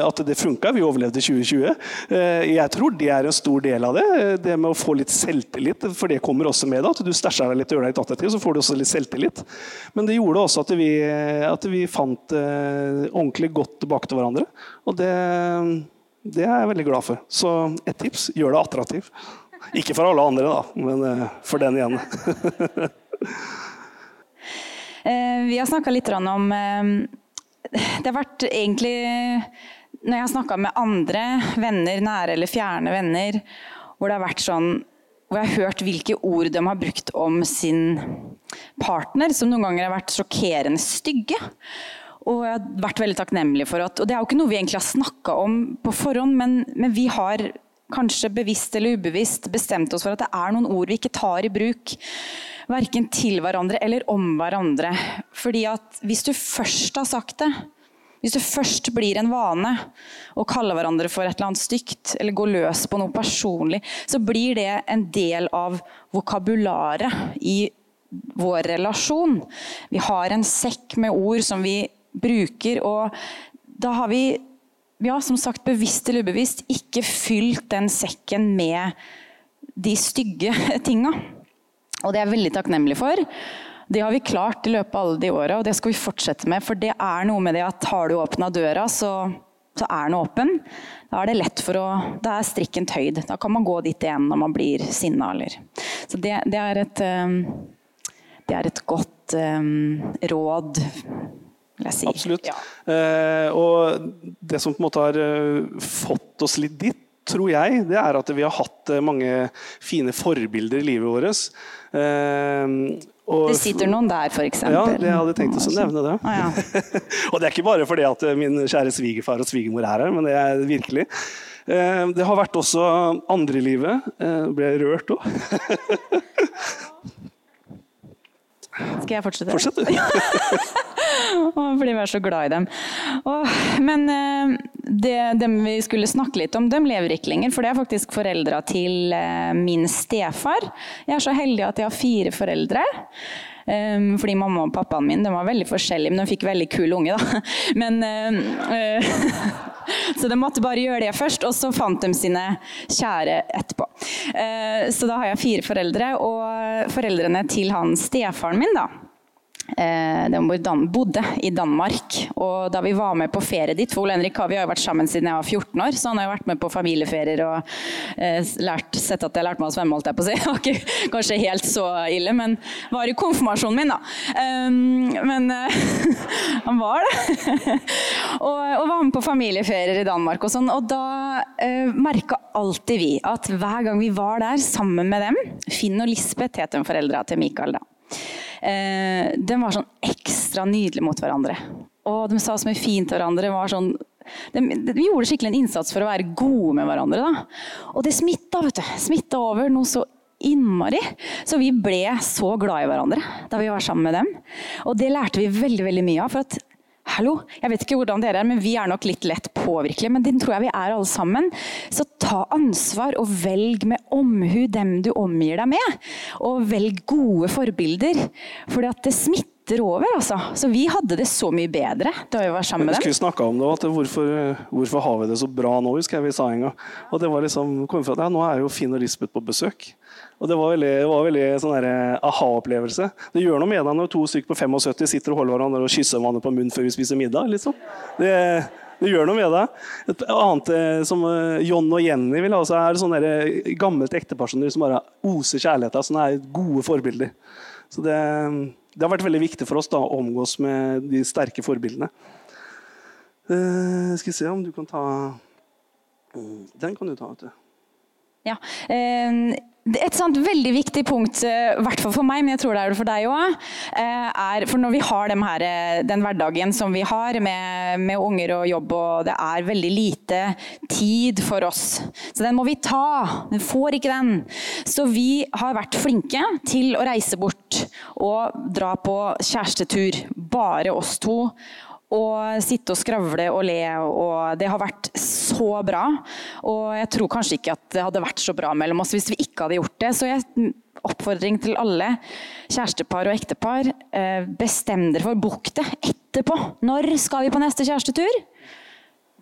at det funka, vi overlevde 2020. Eh, Jeg tror det er en stor del av det. Det med å få litt selvtillit. For det kommer også med. At du stæsjer deg litt og gjør deg litt attraktiv, så får du også litt selvtillit. Men det gjorde også at vi, at vi fant eh, ordentlig godt tilbake til hverandre. Og det, det er jeg veldig glad for. Så et tips gjør det attraktiv. Ikke for alle andre, da, men eh, for den igjen. Vi har snakka litt om Det har vært egentlig Når jeg har snakka med andre venner, nære eller fjerne venner, hvor det har vært sånn hvor jeg har hørt hvilke ord de har brukt om sin partner, som noen ganger har vært sjokkerende stygge. Og jeg har vært veldig takknemlig for at Og det er jo ikke noe vi egentlig har snakka om på forhånd, men, men vi har kanskje bevisst eller ubevisst bestemt oss for at det er noen ord vi ikke tar i bruk. Verken til hverandre eller om hverandre. Fordi at hvis du først har sagt det, hvis det først blir en vane å kalle hverandre for et eller annet stygt, eller gå løs på noe personlig, så blir det en del av vokabularet i vår relasjon. Vi har en sekk med ord som vi bruker, og da har vi ja, som sagt, bevisst eller ubevisst, ikke fylt den sekken med de stygge tinga. Og det er jeg veldig takknemlig for. Det har vi klart i løpet av alle de åra, og det skal vi fortsette med. For det er noe med det at har du åpna døra, så, så er den åpen. Da er det lett for å Da er strikken tøyd. Da kan man gå dit igjen når man blir sinna, eller Så det, det er et eh, Det er et godt um, råd, si. Absolutt. Ja. Eh, og det som på en måte har eh, fått oss litt dit, tror jeg, det er at vi har hatt eh, mange fine forbilder i livet vårt. Eh, og- Det sitter noen der, f.eks. Ja, det hadde jeg tenkt å nevne det. Ah, ja. og det er ikke bare fordi at min kjære svigerfar og svigermor er her, men det er virkelig. Eh, Det har vært også andre i livet. Eh, Ble jeg rørt òg? Skal jeg fortsette? Fortsett, du. Fordi vi er så glad i dem. Åh, men eh, det, dem vi skulle snakke litt om, dem lever ikke lenger. For det er faktisk foreldra til eh, min stefar. Jeg er så heldig at jeg har fire foreldre. Um, fordi mamma og pappaen min de var veldig forskjellige, men de fikk veldig kul unge. da. Men, uh, så de måtte bare gjøre det først, og så fant de sine kjære etterpå. Uh, så da har jeg fire foreldre, og foreldrene til han stefaren min, da, Eh, de bodde i Danmark. Og da vi var med på ferie dit Ole Henrik har vi har vært sammen siden jeg var 14 år, så han har jo vært med på familieferier og eh, lært, sett at jeg lærte meg å svømme, holdt jeg på å si. Det var kanskje helt så ille, men var i konfirmasjonen min, da. Um, men uh, han var det. og, og, var med på familieferier i Danmark og sånn. Og da uh, merka alltid vi at hver gang vi var der sammen med dem Finn og Lisbeth het de foreldra til Mikael da eh, de var sånn ekstra nydelige mot hverandre. Og de sa så mye fint til hverandre. sånn de, de, gjorde skikkelig en innsats for å være gode med hverandre. Da. Og det smitta, vet du. Smitta over noe så innmari. Så vi ble så glad i hverandre da vi var sammen med dem. Og det lærte vi veldig veldig mye av. For at Hallo, jeg vet ikke hvordan dere er, men vi er nok litt lett påvirkelige. Men det tror jeg vi er alle sammen. Så ta ansvar og velg med omhu dem du omgir deg med. Og velg gode forbilder. For det smitter over, altså. Så vi hadde det så mye bedre da vi var sammen med dem. Vi skulle om det, at hvorfor, hvorfor, har vi det så bra nå, husker jeg vi sa en gang. Og det var liksom, kom fra at ja, nå er jo Finn og Lisbeth på besøk. Og Det var veldig, var veldig sånn eh, aha-opplevelse. Det gjør noe med deg når to stykker på 75 sitter og holder hverandre og kysser hverandre på munnen før vi spiser middag. Liksom. Det, det, gjør noe med deg. Et annet eh, som eh, John og Jenny vil ha, så er sånne gammelt ektepar som bare oser kjærlighet. Sånne er gode forbilder. Så det, det, har vært veldig viktig for oss da, å omgås med de sterke forbildene. Uh, skal vi se om du kan ta mm, Den kan du ta. vet du. Ja. Uh, et sånt veldig viktig punkt, eh, i hvert fall for meg, men jeg tror det er det for deg òg, eh, er for når vi har her, eh, den hverdagen som vi har med, med, unger og jobb, og det er veldig lite tid for oss. Så den må vi ta. Vi får ikke den. Så vi har vært flinke til å reise bort og dra på kjærestetur. Bare oss to og sitte og skravle og le. og Det har vært så bra. Og jeg tror kanskje ikke at det hadde vært så bra mellom oss hvis vi ikke hadde gjort det. Så jeg oppfordring til alle kjærestepar og ektepar. Eh, bestem dere for bok det etterpå. Når skal vi på neste kjærestetur?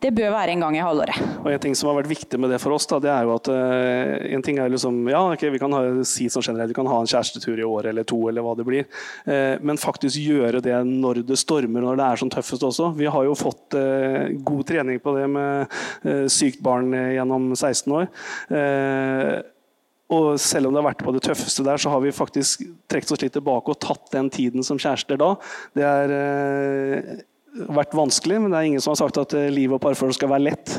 Det bør være en gang i halvåret. Og En ting som har vært viktig med det for oss, da, det er jo at uh, en ting er liksom, ja, okay, vi kan ha, si som generelt, vi kan ha en kjærestetur i år eller to, eller hva det blir. Uh, men faktisk gjøre det når det stormer, når det er som tøffest også. Vi har jo fått uh, god trening på det med sykt barn gjennom 16 år. Og selv om det har vært på det tøffeste der, så har vi faktisk trukket oss litt tilbake og tatt den tiden som kjærester da. Det er vært vanskelig, men det er ingen som har sagt at eh, liv og parforhold skal være lett.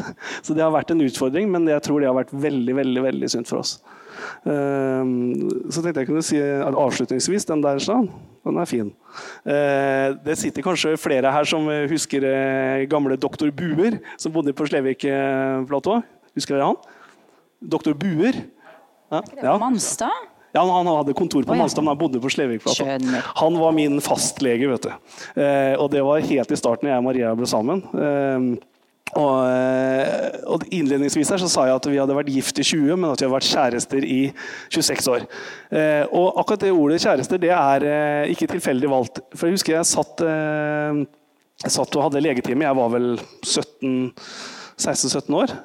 Så det har vært en utfordring, men jeg tror det har vært veldig veldig, veldig sunt for oss. Ehm, så tenkte jeg kunne si avslutningsvis den der, sånn. Den er fin. Eh, det sitter kanskje flere her som husker eh, gamle doktor Buer, som bodde på Slevik-platået. Husker dere han? Doktor Buer. Ja. Manstad? Ja, Han hadde kontor på oh, ja. Manstad, men han bodde på Slevikplata. Han var min fastlege, vet du. Eh, og det var helt i starten jeg og Maria ble sammen. Eh, og, eh, og, Innledningsvis her så sa jeg at vi hadde vært gift i 20, men at vi hadde vært kjærester i 26 år. Eh, og akkurat det ordet kjærester det er eh, ikke tilfeldig valgt. For jeg husker jeg satt, eh, jeg satt og hadde legetime. Jeg var vel 16-17 år.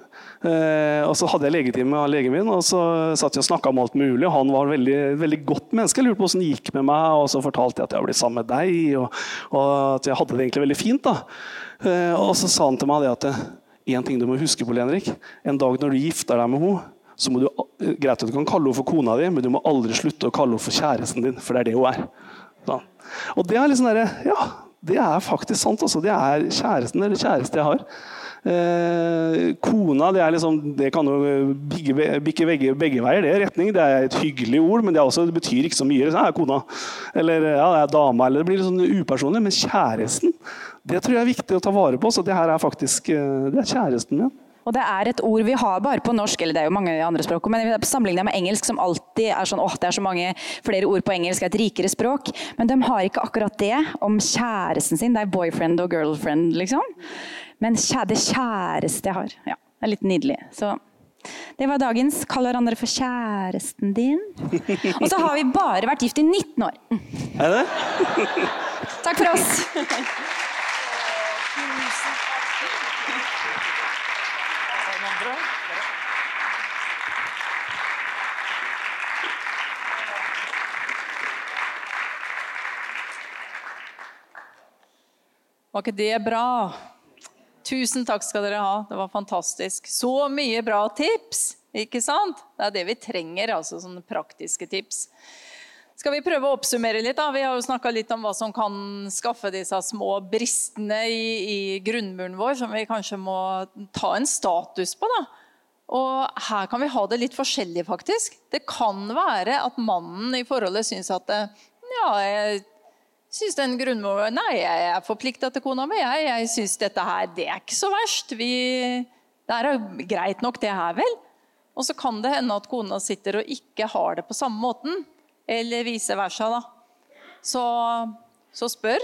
Eh, og så hadde jeg legetime med legen min, og så satt jeg og snakka om alt mulig. og Han var veldig, veldig godt menneske. Jeg lurte på hvordan det gikk med meg, og så fortalte jeg at jeg hadde blitt sammen med deg, og, og, at jeg hadde det egentlig veldig fint. da. Eh, og så sa han til meg det at en ting du må huske på, Lenrik. En dag når du gifter deg med henne, så må du, greit at du kan kalle henne for kona di, men du må aldri slutte å kalle henne for kjæresten din, for det er det hun er. Så. Og det er liksom der, ja, det er faktisk sant. Også. Det er kjæresten eller kjæreste jeg har. Eh, kona det, liksom, det kan jo bikke begge, begge, veier. Det er retning. Det er et hyggelig ord, men det, også, det betyr ikke så mye. Det er kona. Eller ja, det er dama. Eller det blir sånn upersonlig. Men kjæresten, det tror jeg er viktig å ta vare på. Så det her er faktisk eh, det er kjæresten min. Og det er et ord vi har bare på norsk, eller det er jo mange andre språk, men sammenlignet med engelsk som alltid er sånn, åh, det er så mange flere ord på engelsk, et rikere språk. Men de har ikke akkurat det om kjæresten sin. Det er boyfriend og girlfriend, liksom. Men det kjæreste jeg har. Ja, det er litt nydelig. Så det var dagens. Kall hverandre for kjæresten din. Og så har vi bare vært gift i 19 år. Er det? Takk for oss. Var ikke det bra? Tusen takk skal dere ha. Det var fantastisk. Så mye bra tips! Ikke sant? Det er det vi trenger, altså sånne praktiske tips. Skal vi prøve å oppsummere litt? da? Vi har jo snakka litt om hva som kan skaffe disse små bristene i, i, grunnmuren vår, som vi kanskje må ta en status på. da. Og her kan vi ha det litt forskjellig, faktisk. Det kan være at mannen i forholdet syns at ja, jeg syns den grunnmuren Nei, jeg er forplikta til kona mi. Jeg, jeg syns dette her, det er ikke så verst. Vi, det er greit nok, det her, vel. Og så kan det hende at kona sitter og ikke har det på samme måten. Eller vice versa, da. Så, så spør.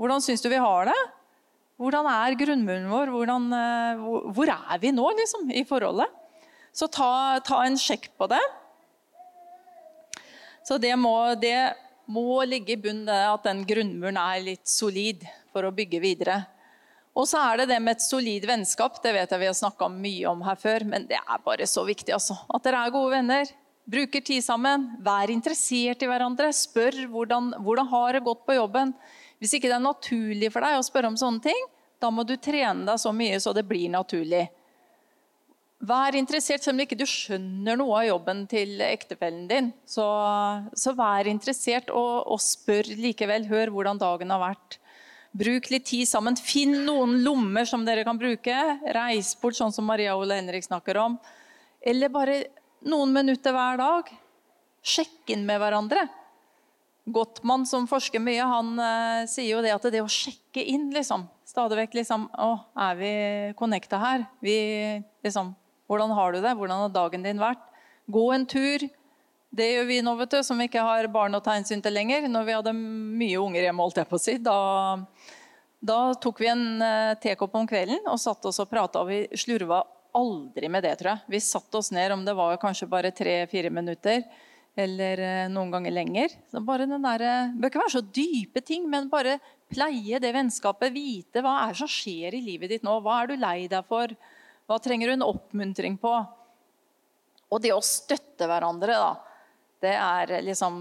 Hvordan syns du vi har det? Hvordan er grunnmuren vår? Hvordan, eh, hvor, er vi nå, liksom, i forholdet? Så ta, ta en sjekk på det. Så det må, det må ligge i bunnen at den grunnmuren er litt solid for å bygge videre. Og så er det det med et solid vennskap. Det vet jeg vi har snakka mye om her før, men det er bare så viktig. altså. At dere er gode venner. Bruker tid sammen. Vær interessert i hverandre. Spør hvordan, hvordan har det gått på jobben. Hvis ikke det er naturlig for deg å spørre om sånne ting, da må du trene deg så mye så det blir naturlig. Vær interessert, selv om ikke du skjønner noe av jobben til ektefellen din. Så, så vær interessert og, og, spør likevel. Hør hvordan dagen har vært. Bruk litt tid sammen. Finn noen lommer som dere kan bruke. Reis bort, sånn som Maria Ole Henrik snakker om. Eller bare noen minutter hver dag. Sjekk inn med hverandre. Gottmann, som forsker mye, han uh, sier jo det at det å sjekke inn liksom, Stadig vekk liksom Å, er vi connecta her? Vi liksom hvordan har du det? Hvordan har dagen din vært? Gå en tur. Det gjør vi nå, vet du, som ikke har barn å ta hensyn til lenger. Når vi hadde mye unger hjemme, holdt jeg på å si. Da, da tok vi en uh, tekopp om kvelden og satt oss og prata, vi slurva aldri med det, tror jeg. Vi satte oss ned, om det var kanskje bare tre-fire minutter, eller uh, noen ganger lenger. Så bare den der, Det bør ikke være så dype ting, men bare pleie det vennskapet. Vite hva er det som skjer i livet ditt nå. Hva er du lei deg for? Hva trenger du en oppmuntring på? Og det å støtte hverandre, da, det er liksom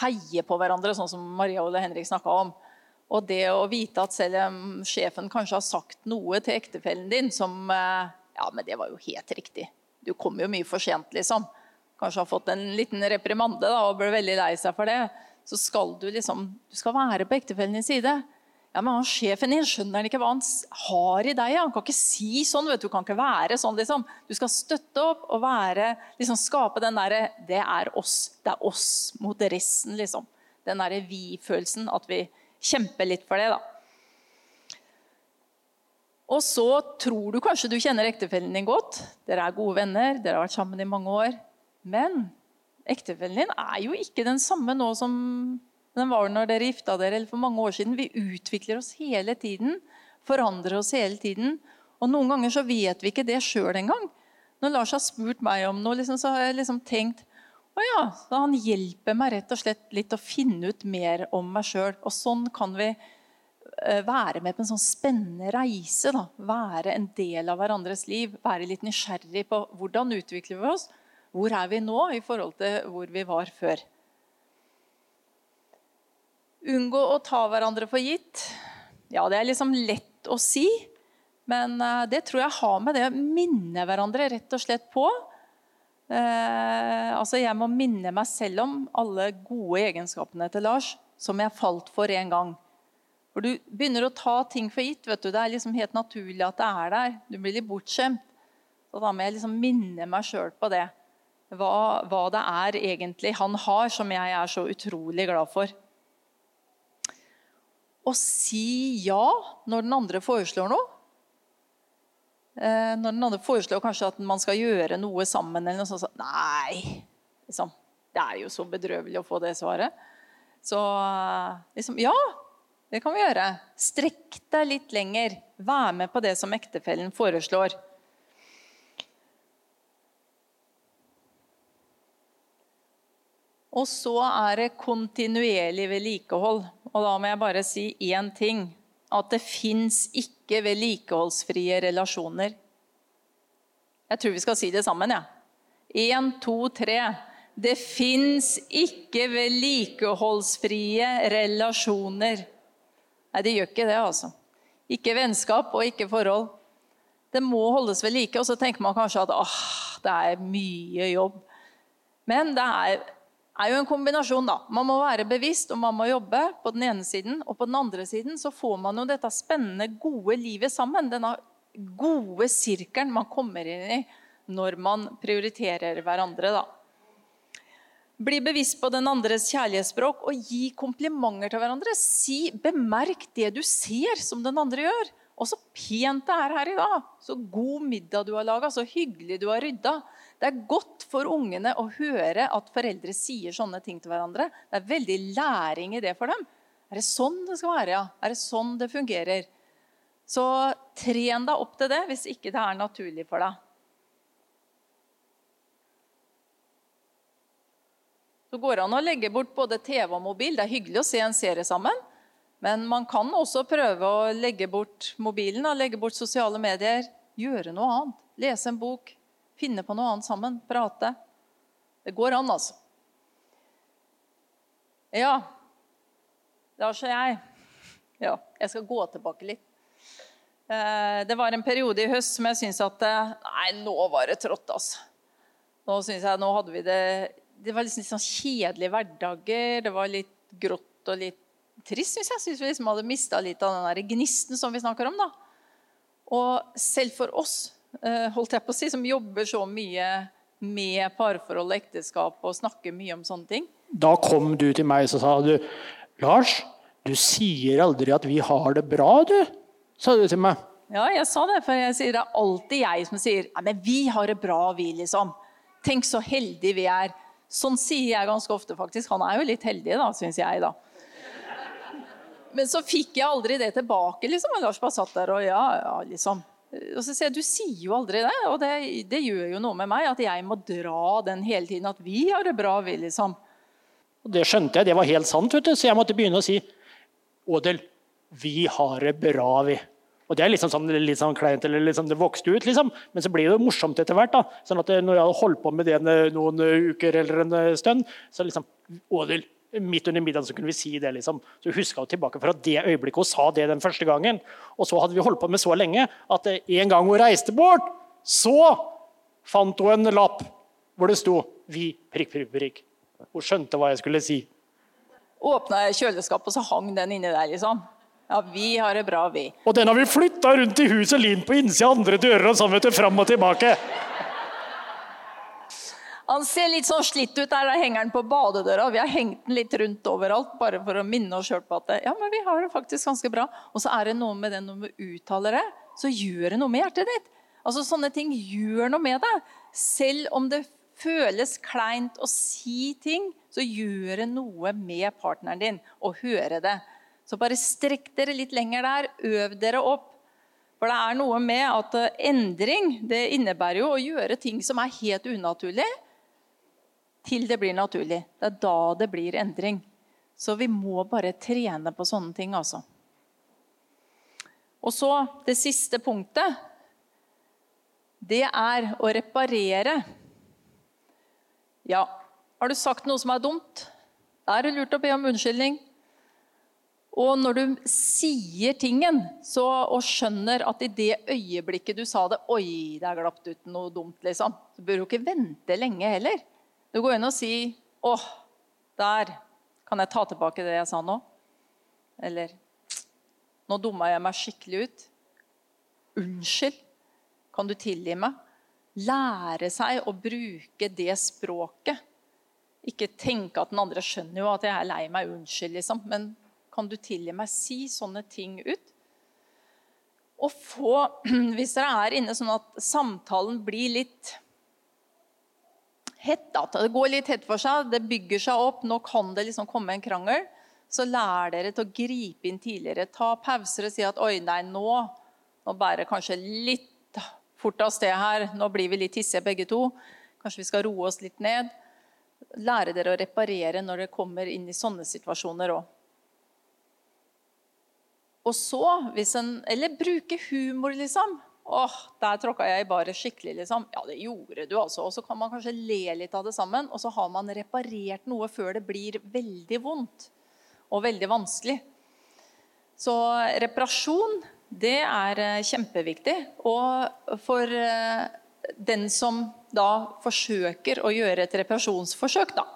heie på hverandre, sånn som Maria Ole Henrik snakka om. Og det å vite at selv om sjefen kanskje har sagt noe til ektefellen din som eh, Ja, men det var jo helt riktig. Du kom jo mye for sent, liksom. Kanskje har fått en liten reprimande da, og ble veldig lei seg for det. Så skal du liksom Du skal være på ektefellen din side. Ja, men han Sjefen din skjønner han ikke hva han har i deg. Han kan ikke si sånn. vet Du kan ikke være sånn. liksom. Du skal støtte opp og være, liksom skape den derre Det er oss. Det er oss mot resten, liksom. Den derre vi-følelsen. At vi kjemper litt for det, da. Og så tror du kanskje du kjenner ektefellen din godt. Dere er gode venner, dere har vært sammen i mange år. Men ektefellen din er jo ikke den samme nå som den var når dere gifta dere, eller for mange år siden. Vi utvikler oss hele tiden. Forandrer oss hele tiden. Og noen ganger så vet vi ikke det sjøl engang. Når Lars har spurt meg om noe, liksom, så har jeg liksom tenkt å ja, så han hjelper meg rett og slett litt å finne ut mer om meg sjøl. Og sånn kan vi eh, være med på en sånn spennende reise. Da. Være en del av hverandres liv. Være litt nysgjerrig på hvordan utvikler vi oss. Hvor er vi nå i forhold til hvor vi var før? Unngå å ta hverandre for gitt. Ja, det er liksom lett å si. Men uh, det tror jeg har med det å minne hverandre rett og slett på. Eh, altså Jeg må minne meg selv om alle gode egenskapene til Lars som jeg falt for en gang. For Du begynner å ta ting for gitt. vet du. Det er liksom helt naturlig at det er der. Du blir litt bortskjemt. Så da må jeg liksom minne meg sjøl på det. Hva, hva det er egentlig han har, som jeg er så utrolig glad for å si ja når den andre foreslår noe. Eh, når den andre foreslår kanskje at man skal gjøre noe sammen, eller noe sånt, så, nei, Liksom. Det er jo så bedrøvelig å få det svaret. Så liksom Ja, det kan vi gjøre. Strekk deg litt lenger. Vær med på det som ektefellen foreslår. Og så er det kontinuerlig vedlikehold. Og da må jeg bare si én ting. At det fins ikke vedlikeholdsfrie relasjoner. Jeg tror vi skal si det sammen, jeg. Ja. Én, to, tre. Det fins ikke vedlikeholdsfrie relasjoner. Nei, det gjør ikke det, altså. Ikke vennskap og ikke forhold. Det må holdes ved like. Og så tenker man kanskje at åh, det er mye jobb. Men det er er jo en kombinasjon. da. Man må være bevisst og man må jobbe på den ene siden. Og på den andre siden så får man jo dette spennende, gode livet sammen. Denne gode sirkelen man kommer inn i når man prioriterer hverandre. da. Bli bevisst på den andres kjærlighetsspråk og gi komplimenter til hverandre. Si, Bemerk det du ser som den andre gjør. Og så pent det er her i dag. Så god middag du har laga, så hyggelig du har rydda. Det er godt for ungene å høre at foreldre sier sånne ting til hverandre. Det er veldig læring i det for dem. Er det sånn det skal være, ja? Er det sånn det fungerer? Så tren deg opp til det hvis ikke det er naturlig for deg. Så går det an å legge bort både TV og mobil. Det er hyggelig å se en serie sammen. Men man kan også prøve å legge bort mobilen, legge bort sosiale medier. Gjøre noe annet. Lese en bok, Finne på noe annet sammen. Prate. Det går an, altså. Ja, da ser jeg Ja, jeg skal gå tilbake litt. Eh, det var en periode i høst som jeg syntes at eh, Nei, nå var det trått, altså. Nå synes jeg, nå hadde vi det Det var liksom litt sånn kjedelige hverdager. Det var litt grått og litt trist, syns jeg. Syns vi liksom hadde mista litt av den der gnisten som vi snakker om. da. Og selv for oss holdt jeg på å si, som jobber så mye med parforhold og ekteskap og snakker mye om sånne ting. Da kom du til meg og sa du, Lars, du sier aldri at vi har det bra, du. Sa du til meg. Ja, jeg sa det, for jeg sier det er alltid jeg som sier Nei, men vi har det bra, vi, liksom. Tenk så heldige vi er. Sånn sier jeg ganske ofte, faktisk. Han er jo litt heldig, da, syns jeg, da. Men så fikk jeg aldri det tilbake, liksom. Og Lars bare satt der og ja, ja, liksom. Og så sier jeg, Du sier jo aldri det, og det, det, gjør jo noe med meg. At jeg må dra den hele tiden. At vi har det bra, vi, liksom. Og Det skjønte jeg, det var helt sant. vet du, Så jeg måtte begynne å si Ådel, vi har det bra, vi. Og Det er liksom sånn, litt sånn kleint, eller liksom det vokste ut, liksom. Men så blir det jo morsomt etter hvert. da. Sånn at Når jeg hadde holdt på med det noen uker eller en stund, så liksom Ådel, midt under middagen så kunne vi si det. liksom. Så huska hun tilbake fra det øyeblikket hun sa det den første gangen. Og så hadde vi holdt på med så lenge at en gang hun reiste bort, så fant hun en lapp hvor det sto 'Vi prikk, prikk, prikk'. Hun skjønte hva jeg skulle si. Åpna kjøleskapet, og så hang den inni der, liksom. Ja, vi har det bra, vi. Og den har vi flytta rundt i huset, limt på innsida andre dører og sånn, vet du, fram og tilbake. Han ser litt sånn slitt ut der, da henger han på badedøra. Vi har hengt den litt rundt overalt bare for å minne oss sjøl på at ja, men vi har det faktisk ganske bra. Og så er det noe med det når du uttaler det, så gjør det noe med hjertet ditt. Altså Sånne ting gjør noe med deg. Selv om det føles kleint å si ting, så gjør det noe med partneren din å høre det. Så bare strekk dere litt lenger der. Øv dere opp. For det er noe med at endring det innebærer jo å gjøre ting som er helt unaturlig til det blir naturlig. Det er da det blir endring. Så vi må bare trene på sånne ting, altså. Og så det siste punktet. Det er å reparere. Ja, har du sagt noe som er dumt? Da er det lurt å be om unnskyldning. Og når du sier tingen så, og skjønner at i det øyeblikket du sa det Oi, det er glapt ut noe dumt, liksom. Så bør du ikke vente lenge heller. Det går inn å si 'Å, der kan jeg ta tilbake det jeg sa nå.' Eller 'Nå dumma jeg meg skikkelig ut.' Unnskyld. Kan du tilgi meg? Lære seg å bruke det språket. Ikke tenke at den andre skjønner jo at jeg er lei meg. Unnskyld, liksom. Men kan du tilgi meg? Si sånne ting ut. Og få, hvis dere er inne sånn at samtalen blir litt hett. Da. det går litt hett for seg, det bygger seg opp. Nå kan det liksom komme en krangel. Så lær dere til å gripe inn tidligere. Ta pauser og si at oi, nei, nå, nå bærer kanskje litt fort av sted her. Nå blir vi litt hissige begge to. Kanskje vi skal roe oss litt ned. Lære dere å reparere når dere kommer inn i sånne situasjoner òg. Og så, hvis en Eller bruke humor, liksom. Åh, der tråkka jeg i baret skikkelig, liksom. Ja, det gjorde du, altså. Og så kan man kanskje le litt av det sammen, og så har man reparert noe før det blir veldig vondt og veldig vanskelig. Så reparasjon, det er eh, kjempeviktig. Og for eh, den som da forsøker å gjøre et reparasjonsforsøk, da,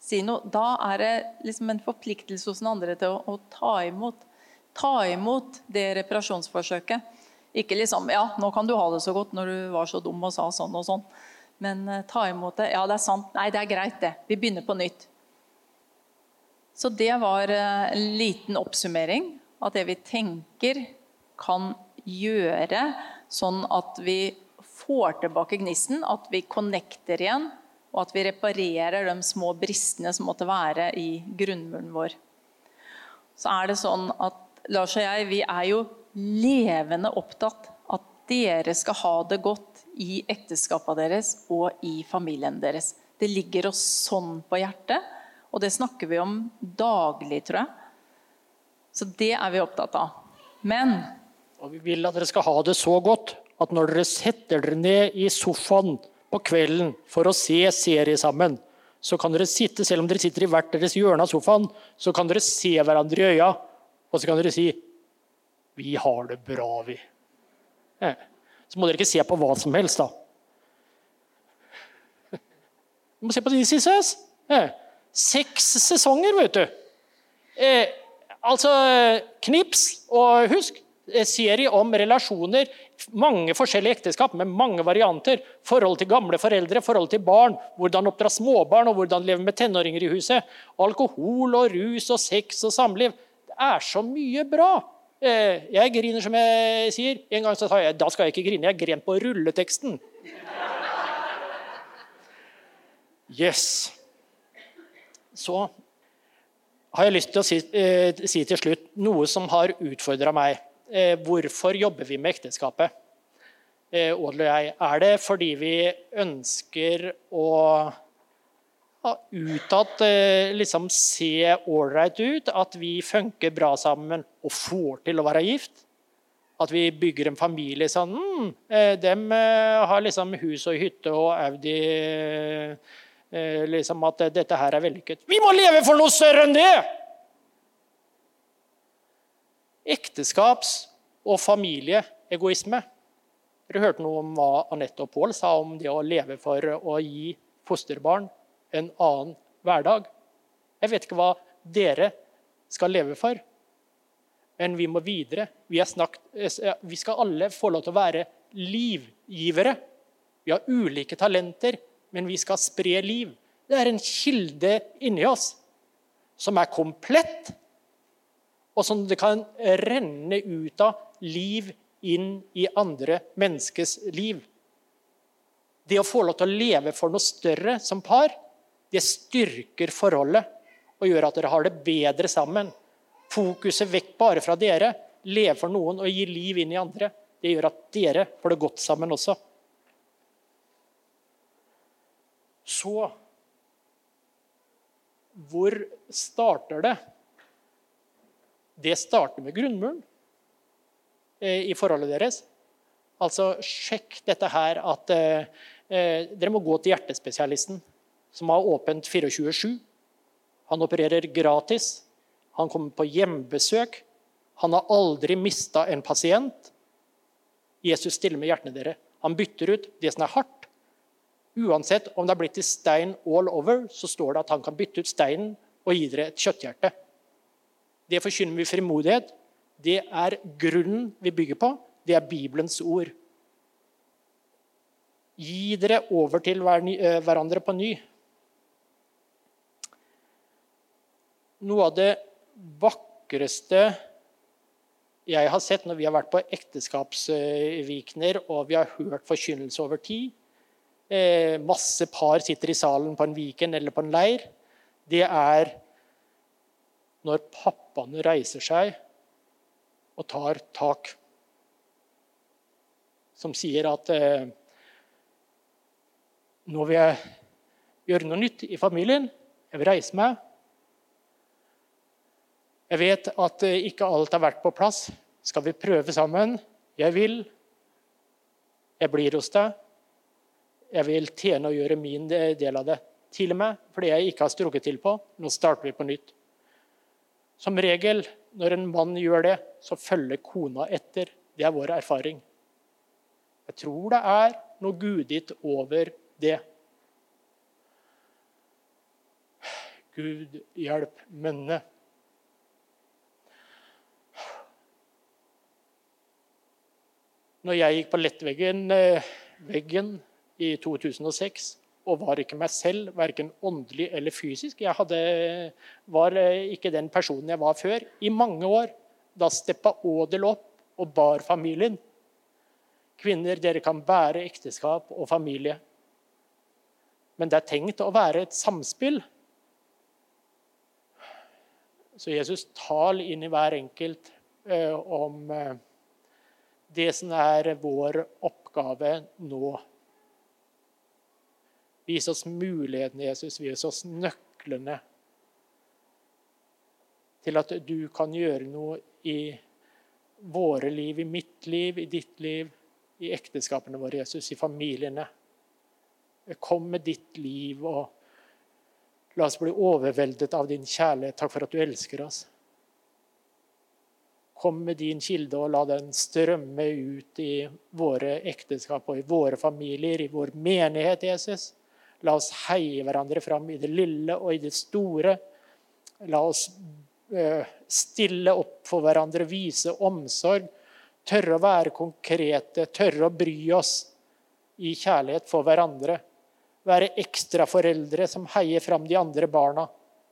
si noe, da er det liksom en forpliktelse hos den andre til å, å ta imot ta imot det reparasjonsforsøket. Ikke liksom Ja, nå kan du ha det så godt når du var så dum og sa sånn og sånn. Men uh, ta imot det. Ja, det er sant. Nei, det er greit, det. Vi begynner på nytt. Så det var uh, en liten oppsummering av det vi tenker kan gjøre sånn at vi får tilbake gnisten, at vi connecter igjen, og at vi reparerer de små bristene som måtte være i grunnmuren vår. Så er det sånn at Lars og jeg vi er jo levende opptatt at dere skal ha det godt i ekteskapet deres og i familien deres. Det ligger oss sånn på hjertet, og det snakker vi om daglig, tror jeg. Så det er vi opptatt av. Men Og vi vil at dere skal ha det så godt at når dere setter dere ned i sofaen på kvelden for å se serie sammen, så kan dere sitte, selv om dere sitter i hvert deres hjørne av sofaen, så kan dere se hverandre i øya og så kan dere si 'Vi har det bra, vi'. Så må dere ikke se på hva som helst, da. Du må se på This Is Us. Seks sesonger, vet du. Eh, altså Knips og husk serie om relasjoner. Mange forskjellige ekteskap med mange varianter. Forhold til gamle foreldre, forhold til barn. Hvordan oppdra småbarn og hvordan leve med tenåringer i huset. Alkohol og rus og sex og samliv Det er så mye bra. Eh, jeg griner som jeg sier. En gang så sa jeg da skal jeg ikke grine, jeg gren på rulleteksten. Yes. Så har jeg lyst til å si, eh, si til slutt noe som har utfordra meg. Eh, hvorfor jobber vi med ekteskapet? Eh, Odel og jeg. Er det fordi vi ønsker å utad eh, liksom se ålreit ut, at vi funker bra sammen og får til å være gift. At vi bygger en familie sånn mm, eh, De eh, har liksom hus og hytte og Audi liksom At dette her er vellykket. Vi må leve for noe større enn det! Ekteskaps- og familieegoisme. Dere hørte noe om hva Anette og Pål sa om det å leve for å gi fosterbarn en annen hverdag. Jeg vet ikke hva dere skal leve for, men vi må videre. Vi, snakket, eh, vi skal alle få lov til å være livgivere. Vi har ulike talenter, men vi skal spre liv. Det er en kilde inni oss som er komplett, og som det kan renne ut av liv inn i andre menneskes liv. Det å få lov til å leve for noe større som par, det styrker forholdet og gjør at dere har det bedre sammen. Fokuset vekk bare fra dere. Leve for noen og gi liv inn i andre. Det gjør at dere får det godt sammen også. Så Hvor starter det? Det starter med grunnmuren eh, i forholdet deres. Altså, sjekk dette her at eh, eh dere må gå til hjertespesialisten som har åpent 24-7. Han opererer gratis. Han kommer på hjemmebesøk. Han har aldri mista en pasient. Jesus stiller med hjertene dere. Han bytter ut det som er hardt. Uansett om det er blitt til stein all over, så står det at han kan bytte ut steinen og gi dere et kjøtthjerte. Det forkynner vi frimodighet. Det er grunnen vi bygger på. Det er Bibelens ord. Gi dere over til eh, hverandre på ny. Noe av det vakreste jeg har sett når vi har vært på ekteskapsvikner og vi har hørt forkynnelse over tid, eh, masse par sitter i salen på en Viken eller på en leir. Det er når pappaene reiser seg og tar tak. Som sier at eh, nå vil jeg gjøre noe nytt i familien. Jeg vil reise meg. Jeg vet at eh, ikke alt har vært på plass. Skal vi prøve sammen? Jeg vil. Jeg blir hos deg. Jeg vil tjene og gjøre min del av det. Til og med fordi jeg ikke har strukket til på. Nå starter vi på nytt. Som regel når en mann gjør det, så følger kona etter. Det er vår erfaring. Jeg tror det er noe guditt over det. Gud hjelp mønne. Når jeg gikk på lettveggen eh, veggen i 2006 og var ikke meg selv, verken åndelig eller fysisk. Jeg hadde, var eh, ikke den personen jeg var før. I mange år. Da steppa Ådel opp og bar familien. Kvinner, dere kan bære ekteskap og familie. Men det er tenkt å være et samspill. Så Jesus tal inn i hver enkelt eh, om eh, det som er vår oppgave nå. Vis oss mulighetene, Jesus. Vis oss nøklene til at du kan gjøre noe i våre liv, i mitt liv, i ditt liv, i ekteskapene våre, Jesus, i familiene. Kom med ditt liv, og la oss bli overveldet av din kjærlighet. Takk for at du elsker oss. Kom med din kilde og la den strømme ut i våre ekteskap og i våre familier, i vår menighet, Jesus. La oss heie hverandre fram i det lille og i det store. La oss eh, stille opp for hverandre, vise omsorg. Tørre å være konkrete, tørre å bry oss i kjærlighet for hverandre. Være ekstraforeldre som heier fram de andre barna.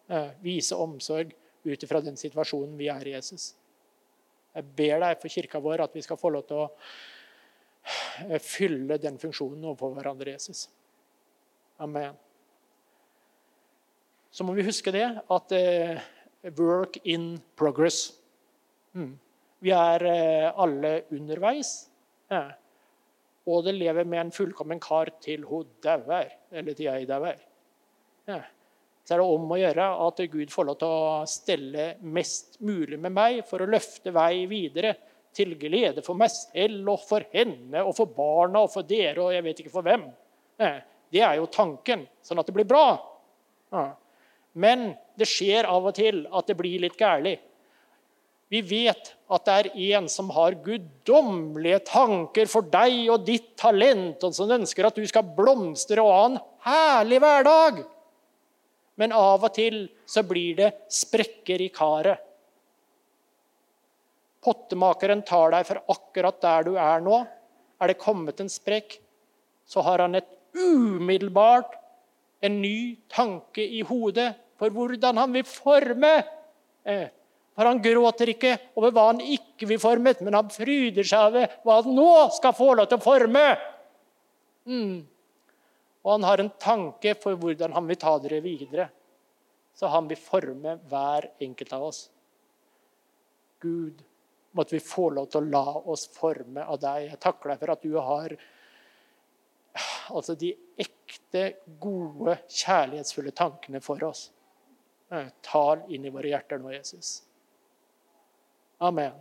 Eh, vise omsorg ut ifra den situasjonen vi er i, Jesus. Jeg ber deg for kirka vår at vi skal få lov til å eh, fylle den funksjonen overfor hverandre, Jesus. Amen. Så må vi huske det, at uh, work in progress. Mm. Vi er uh, alle underveis. Ja. Og det lever med en fullkommen kar til hun dauer, eller til jeg dauer. Ja så er det om å gjøre at Gud får lov til å stelle mest mulig med meg for å løfte vei videre til glede for meg selv og for henne og for barna og for dere og jeg vet ikke for hvem. Det er jo tanken, sånn at det blir bra. Men det skjer av og til at det blir litt gærlig. Vi vet at det er en som har guddommelige tanker for deg og ditt talent, og som ønsker at du skal blomstre og ha en herlig hverdag. Men av og til så blir det sprekker i karet. Pottemakeren tar deg for akkurat der du er nå. Er det kommet en sprekk, så har han et umiddelbart en ny tanke i hodet for hvordan han vil forme. Eh, for han gråter ikke over hva han ikke vil forme, men han fryder seg over hva han nå skal få lov til å forme. Mm. Og han har en tanke for hvordan han vil ta dere videre. Så han vil forme hver enkelt av oss. Gud, måtte vi få lov til å la oss forme av deg. Jeg takker deg for at du har altså de ekte, gode, kjærlighetsfulle tankene for oss. Eh, tal inn i våre hjerter nå, Jesus. Amen.